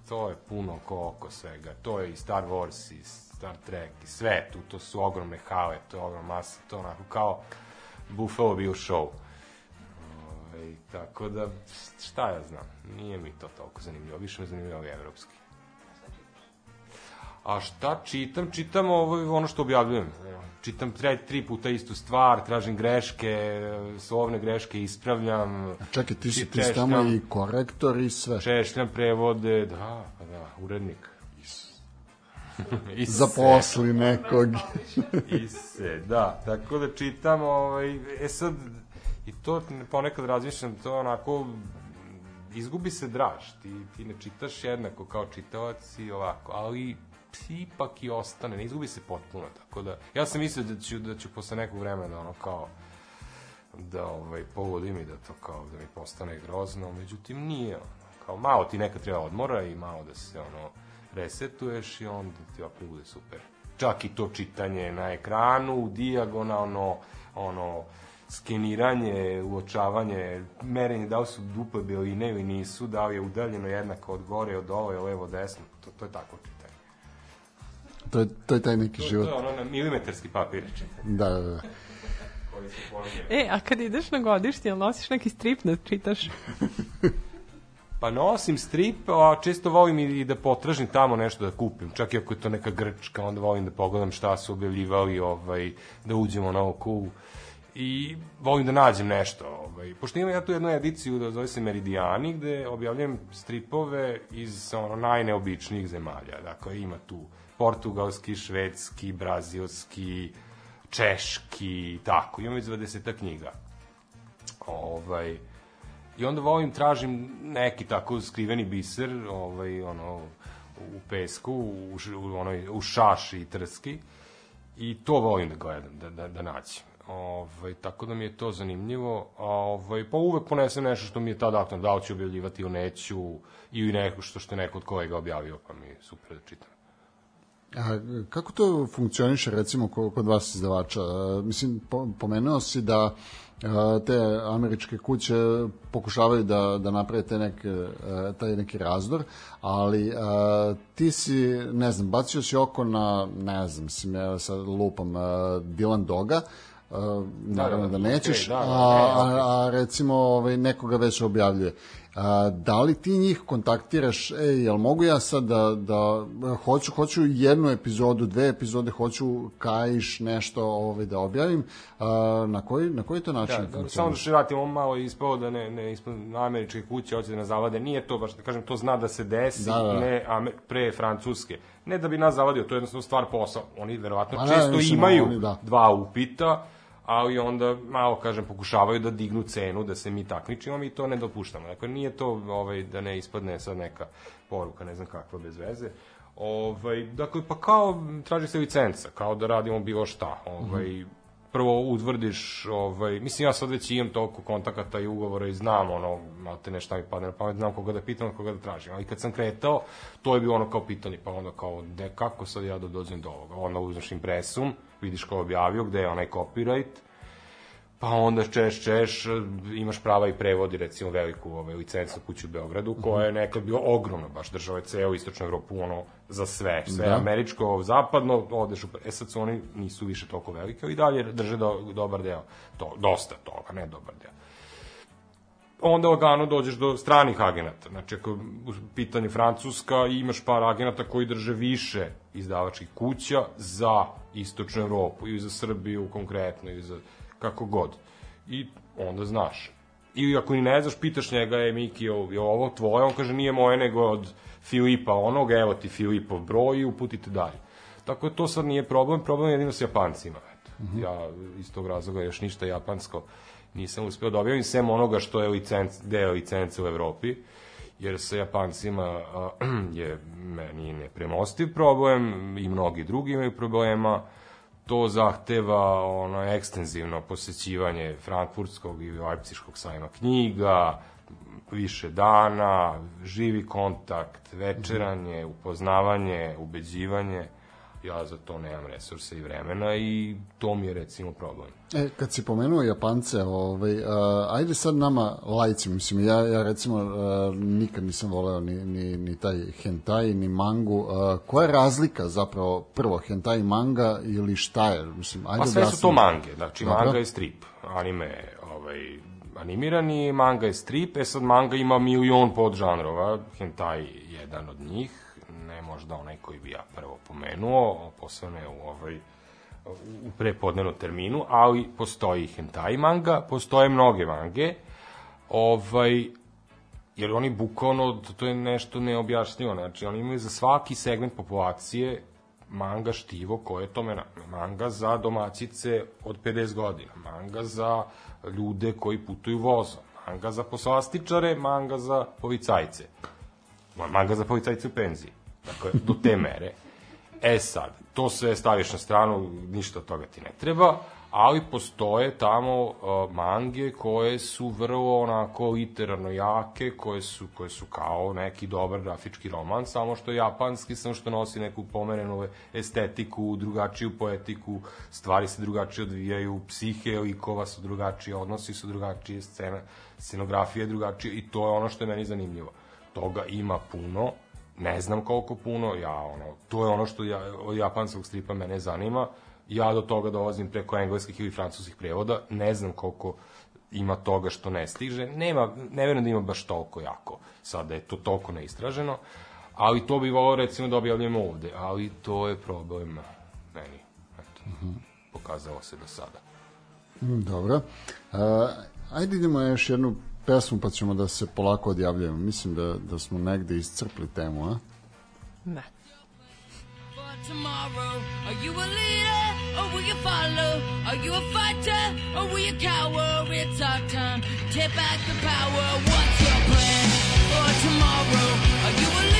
to je puno ko oko svega to je i Star Wars i Star Trek i sve tu to su ogromne hale to je ogromna masa to onako kao Buffalo Bill show Ovaj, tako da, šta ja znam, nije mi to toliko zanimljivo, više me zanimljivo ovi evropski. A šta čitam? Čitam ovo, ono što objavljujem. Čitam tri, tri puta istu stvar, tražim greške, slovne greške ispravljam. Čekaj, ti si Či- ti si tamo i korektor i sve. Češljam prevode, da, pa da, urednik. Ise. Zaposli nekog. Ise, da. Tako da čitam, ovaj, e sad, i to ponekad razmišljam, to onako, izgubi se draž, ti, ti ne čitaš jednako kao čitavac i ovako, ali ipak i ostane, ne izgubi se potpuno, tako da, ja sam mislio da ću, da ću posle nekog vremena, ono, kao, da ovaj, povodim i da to kao da mi postane grozno, međutim nije ono, kao malo ti nekad treba odmora i malo da se ono resetuješ i onda ti opet bude super. Čak i to čitanje na ekranu, dijagonalno, ono, skeniranje, uočavanje, merenje da li su duple bjeline ili nisu, da li je udaljeno jednako od gore, od dole, levo, desno, to, to je tako. To je, to je taj neki To, život. to je ono na milimetarski papir Da, da, da. E, a kad ideš na godišnje, jel nosiš neki strip da čitaš? Pa nosim strip, a često volim i da potražim tamo nešto da kupim. Čak i ako je to neka grčka, onda volim da pogledam šta su objavljivali, ovaj, da uđemo na oku. I volim da nađem nešto. Ovaj. Pošto imam ja tu jednu ediciju, da zove se Meridijani, gde objavljam stripove iz ono, najneobičnijih zemalja. Dakle, ima tu portugalski, švedski, brazilski, češki, i tako. Imam već 20 knjiga. Ovaj, I onda volim, tražim neki tako skriveni biser, ovaj, ono, u pesku, u, u, onoj, u šaši i trski. I to volim da gledam, da, da, da nađem. Ovaj, tako da mi je to zanimljivo. Ovaj, pa uvek ponesem nešto što mi je tada aktualno, da li ću objavljivati ili neću, ili neko što, što je neko od kolega objavio, pa mi je super da čitam. A kako to funkcioniše recimo ko- kod vas izdavača? Mislim, po- pomenuo si da te američke kuće pokušavaju da, da naprave te neke, a, taj neki razdor, ali a, ti si, ne znam, bacio si oko na, ne znam, mislim, ja sad lupam, a, Dylan Doga, a, naravno da, da, nećeš, okej, da, da, a, ne, a, a recimo ovaj, nekoga već objavljuje. A, da li ti njih kontaktiraš, ej, jel mogu ja sad da, da hoću, hoću jednu epizodu, dve epizode, hoću kaiš nešto ovaj, da objavim, a, na koji, na koji to način Da, da, samo da se vratim, on malo ispao da ne, ne ispao, na američke kuće hoće da nas zavade, nije to baš, da kažem, to zna da se desi, Da, da. ne ame, pre francuske. Ne da bi nas zavadio, to je jednostavno stvar posla. Oni verovatno Pa često mislim, imaju oni, da. dva upita, ali onda malo, kažem, pokušavaju da dignu cenu, da se mi takmičimo, mi to ne dopuštamo. Dakle, nije to ovaj, da ne ispadne sad neka poruka, ne znam kakva, bez veze. Ovaj, dakle, pa kao traži se licenca, kao da radimo bilo šta. Ovaj, prvo utvrdiš, ovaj, mislim ja sad već imam toliko kontakata i ugovora i znam ono, malte ne šta mi padne na pamet, znam koga da pitam, koga da tražim. Ali kad sam kretao, to je bilo ono kao pitanje, pa onda kao, de, kako sad ja da dođem do ovoga? Onda uzmeš impresum, vidiš ko objavio, gde je onaj copyright, Pa onda češ, češ, imaš prava i prevodi, recimo veliku ovaj, licencu kuću u Beogradu, koja je nekad bila ogromna, baš država je ceo istočnu Evropu, ono, za sve, sve Da. američko, zapadno, odeš u, e sad su oni nisu više toliko velike, ali i dalje drže do, dobar deo, to, dosta toga, ne dobar deo onda lagano dođeš do stranih agenata. Znači, ako u pitanju Francuska imaš par agenata koji drže više izdavačkih kuća za istočnu Evropu i za Srbiju konkretno i za kako god. I onda znaš. Ili ako ni ne znaš, pitaš njega, je Miki, je ovo tvoje? On kaže, nije moje, nego od Filipa onog, evo ti Filipov broj i uputite dalje. Tako da to sad nije problem, problem je jedino s Japancima. Eto. Ja iz tog razloga još ništa japansko nisam uspeo da objavim, sem onoga što je licenc, deo licence u Evropi. jer sa Japancima a, je meni nepremostiv problem i mnogi drugi imaju problema. To zahteva ono ekstenzivno posećivanje Frankfurtskog i Leipziškog sajma knjiga, više dana, živi kontakt, večeranje, upoznavanje, ubeđivanje. Ja za to nemam resursa i vremena i to mi je recimo problem. E, kad si pomenuo Japance, ovaj, a, ajde sad nama lajci, mislim, ja, ja recimo a, nikad nisam voleo ni, ni, ni taj hentai, ni mangu. A, koja je razlika zapravo, prvo, hentai manga ili šta je? Mislim, ajde Pa sve su to mange, znači Dobro. manga je strip, anime ovaj, animirani, manga je strip, e sad manga ima milion podžanrova, hentai je jedan od njih, možda onaj koji bi ja prvo pomenuo, posebno ne u ovaj u prepodnevnom terminu, ali postoji hentai manga, postoje mnoge mange, ovaj, jer oni bukvalno, to je nešto neobjašnjivo, znači oni imaju za svaki segment populacije manga štivo koje je tome manga za domaćice od 50 godina, manga za ljude koji putuju vozom, manga za poslastičare, manga za policajce, Ma- manga za policajce u penziji. Dakle, do te mere. E sad, to sve staviš na stranu, ništa od toga ti ne treba, ali postoje tamo uh, mange koje su vrlo onako literarno jake, koje su, koje su kao neki dobar grafički roman, samo što je japanski, samo što nosi neku pomerenu estetiku, drugačiju poetiku, stvari se drugačije odvijaju, psihe likova su drugačije, odnosi su drugačije, scena, scenografija je drugačija i to je ono što je meni zanimljivo. Toga ima puno, ne znam koliko puno, ja ono, to je ono što ja, od japanskog stripa mene zanima, ja do toga dolazim preko engleskih ili francuskih prevoda, ne znam koliko ima toga što ne stiže, nema, ne verujem da ima baš toliko jako, sad da je to toliko neistraženo, ali to bi volao recimo da objavljujemo ovde, ali to je problem meni, eto, pokazalo se do sada. Mm, Dobro. A, ajde idemo još jednu pesmu pa ćemo da se polako odjavljujemo. Mislim da, da smo negde iscrpli temu, a? Ne. tomorrow? Are you a leader or will you follow? Are you a fighter or will you cower? It's our time. Take back the power. What's your plan for tomorrow? Are you a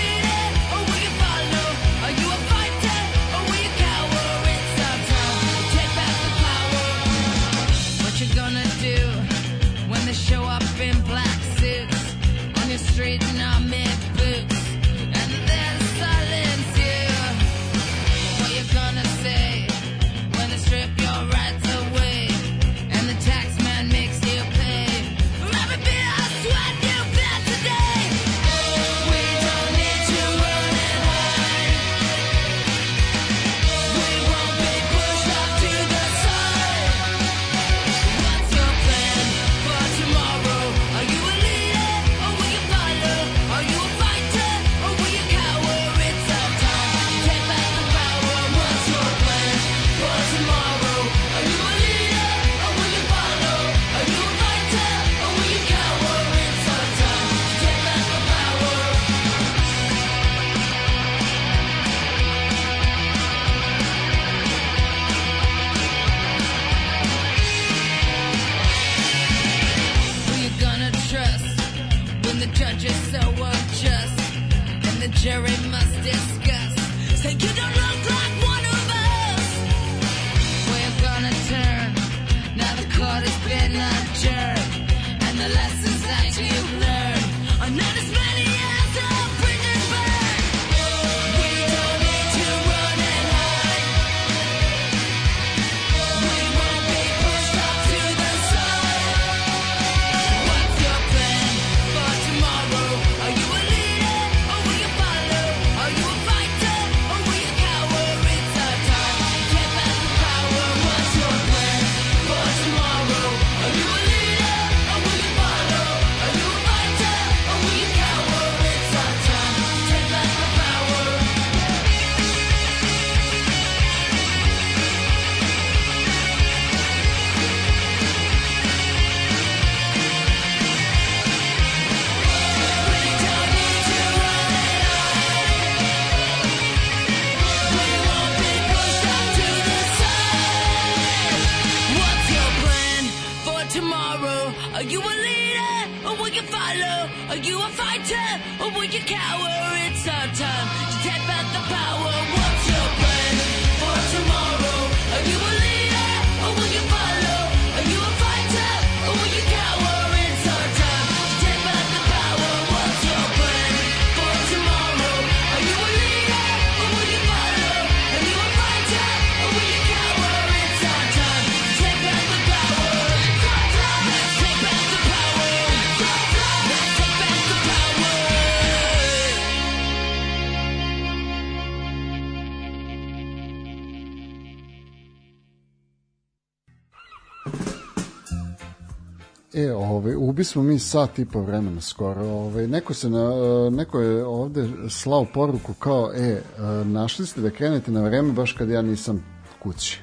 E, ovaj, ubismo mi sat i po vremena skoro. Ovaj, neko, se na, neko je ovde slao poruku kao, e, našli ste da krenete na vreme baš kad ja nisam kući.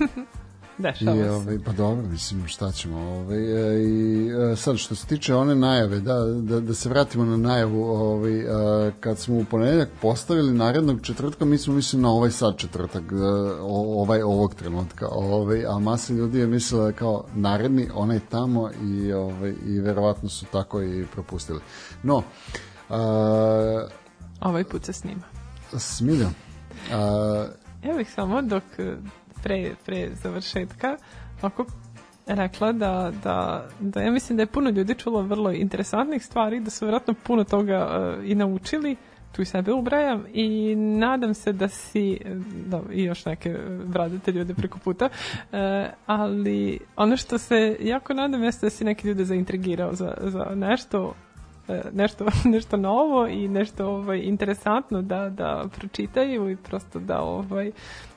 I, Dešava se. ovaj, pa dobro, mislim, šta ćemo. Ovaj, e, I e, sad, što se tiče one najave, da, da, da se vratimo na najavu, ovaj, e, kad smo u ponedeljak postavili narednog četvrtka, mi smo mislili na ovaj sad četvrtak, ovaj, ovog trenutka, ovaj, a masa ljudi je mislila da kao naredni, onaj tamo i, ovaj, i verovatno su tako i propustili. No, a, Ovaj put se snima. Smilja, a, Ja bih samo dok pre, pre završetka ako rekla da, da, da ja mislim da je puno ljudi čulo vrlo interesantnih stvari, da su vjerojatno puno toga eh, i naučili, tu i sebe ubrajam i nadam se da si, da, i još neke eh, bradate ljude preko puta, eh, ali ono što se jako nadam jeste da si neke ljude zaintrigirao za, za nešto nešto, nešto novo i nešto ovaj, interesantno da, da pročitaju i prosto da, ovaj,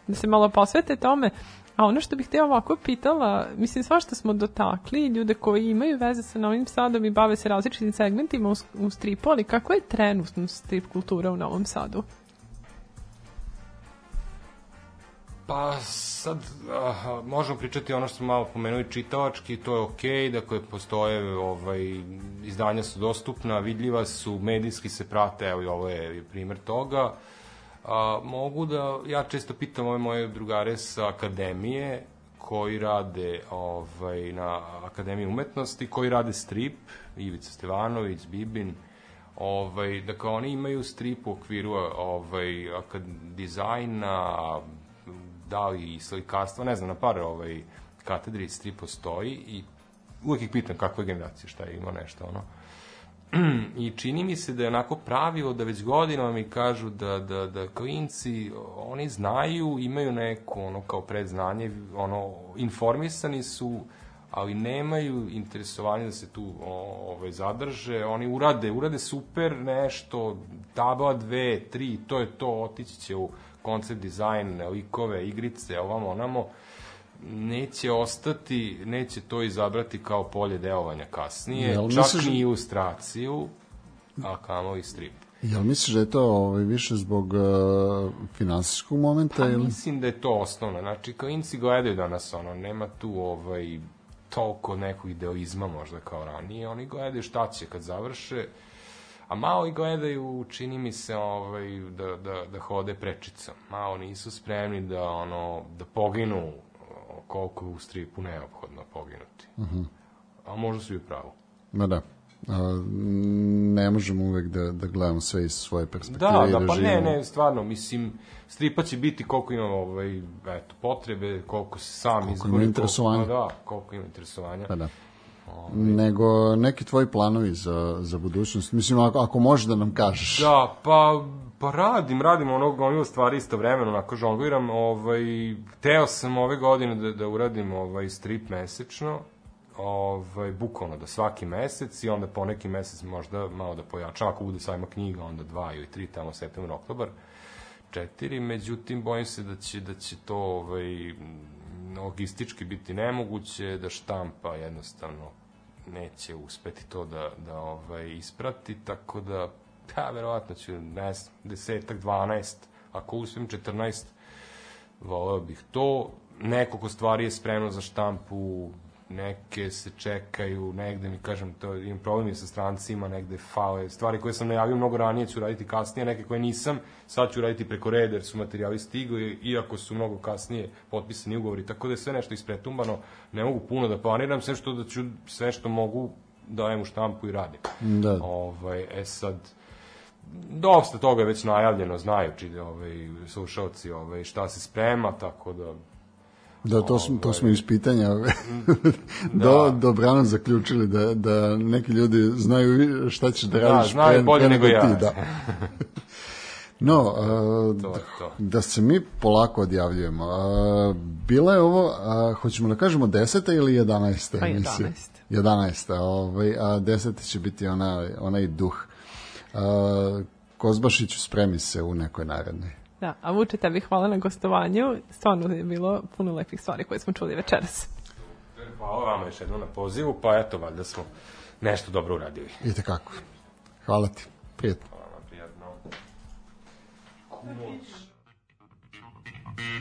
da se malo posvete tome. A ono što bih te ovako pitala, mislim svašta smo dotakli, ljude koji imaju veze sa Novim Sadom i bave se različitim segmentima u, u stripu, ali kako je trenutno strip kultura u Novom Sadu? Pa sad aha, možemo pričati ono što smo malo pomenuli čitalački, to je okej, dakle postoje ovaj, izdanja su dostupna, vidljiva su, medijski se prate, evo i ovo je primer toga. A, mogu da, ja često pitam ove moje drugare sa akademije, koji rade ovaj, na Akademiji umetnosti, koji rade strip, Ivica Stevanović, Bibin, ovaj, dakle oni imaju strip u okviru ovaj, dizajna, da i slikarstva, ne znam, na par ovaj, katedri strip postoji i uvek ih pitam kakve generacije, šta je ima nešto, ono. I čini mi se da je onako pravilo da već godinama mi kažu da, da, da klinci, oni znaju, imaju neko ono kao predznanje, ono, informisani su, ali nemaju interesovanje da se tu o, ovaj, zadrže, oni urade, urade super nešto, tabla dve, tri, to je to, otići će u koncept dizajn, likove, igrice, ovamo, onamo, neće ostati, neće to izabrati kao polje delovanja kasnije, Jel čak misliš- ni ilustraciju, a kamo i strip. jel misliš da je to ovaj, više zbog uh, finansijskog momenta Pa ili? mislim da je to osnovno. Znači, klinci gledaju danas, ono, nema tu ovaj, toliko nekog idealizma možda kao ranije. Oni gledaju šta će kad završe, a malo i gledaju, čini mi se, ovaj, da, da, da hode prečicom. Malo nisu spremni da, ono, da poginu koliko je u stripu neophodno poginuti. Uh -huh. A možda su i u pravu. Ma da. A, ne možemo uvek da, da gledamo sve iz svoje perspektive. Da, i da, pa ne, živimo- ne, stvarno, mislim, stripa će biti koliko ima ovaj, eto, potrebe, koliko se sam Koliko izbori. ima interesovanja. Koliko, da, koliko ima interesovanja. Pa da. Nego neki tvoji planovi za, za budućnost. Mislim, ako, ako možeš da nam kažeš. Da, pa, pa radim, radim ono gomilu stvari istovremeno, onako žongliram, ovaj, teo sam ove godine da, da uradim ovaj strip mesečno, ovaj, bukvalno da svaki mesec i onda po neki mesec možda malo da pojačam, ako bude sajma knjiga, onda dva ili tri, tamo septembar, oktobar, četiri, međutim bojim se da će, da će to ovaj, logistički biti nemoguće, da štampa jednostavno neće uspeti to da, da ovaj, isprati, tako da, ja verovatno ću, ne znam, desetak, 12, ako uspijem 14, voleo bih to. Nekoliko stvari je spremno za štampu, neke se čekaju, negde mi kažem, to imam problem je sa strancima, negde fale, stvari koje sam najavio mnogo ranije ću raditi kasnije, neke koje nisam, sad ću raditi preko reda jer su materijali stigli, iako su mnogo kasnije potpisani ugovori, tako da je sve nešto ispretumbano, ne mogu puno da planiram, sve što da ću, sve što mogu dajem u štampu i radim. Da. Ovaj, e sad, dosta toga je već najavljeno, znaju či, ovaj, slušalci ovaj, šta se sprema, tako da Da, to, smo, to Ovaj. smo iz pitanja do, dobrano zaključili da, da neki ljudi znaju šta ćeš da radiš znaju bolje nego ja. ti. Da. No, uh, To to. da se mi polako odjavljujemo. Uh, bila je ovo, uh, hoćemo da kažemo deseta ili jedanajsta Pa emisija? 11.. Jedanajsta, ovaj, a deseta će biti ona, onaj duh. Kozbašiću spremi se u nekoj narednoj. Da, a Vuče, tebi hvala na gostovanju. Stvarno je bilo puno lepih stvari koje smo čuli večeras. Hvala vama još jednom na pozivu, pa eto, valjda smo nešto dobro uradili. Idete kako. Hvala ti. Prijetno. Hvala vam, prijatno.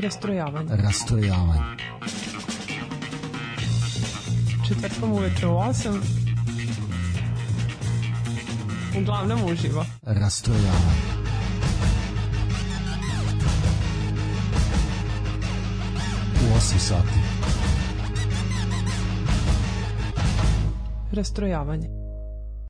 Rastrojavanje. Rastrojavanje. Četvrtkom uveče u 8. Uglavnom uživo. Rastrojavanje. U 8 sati. Rastrojavanje.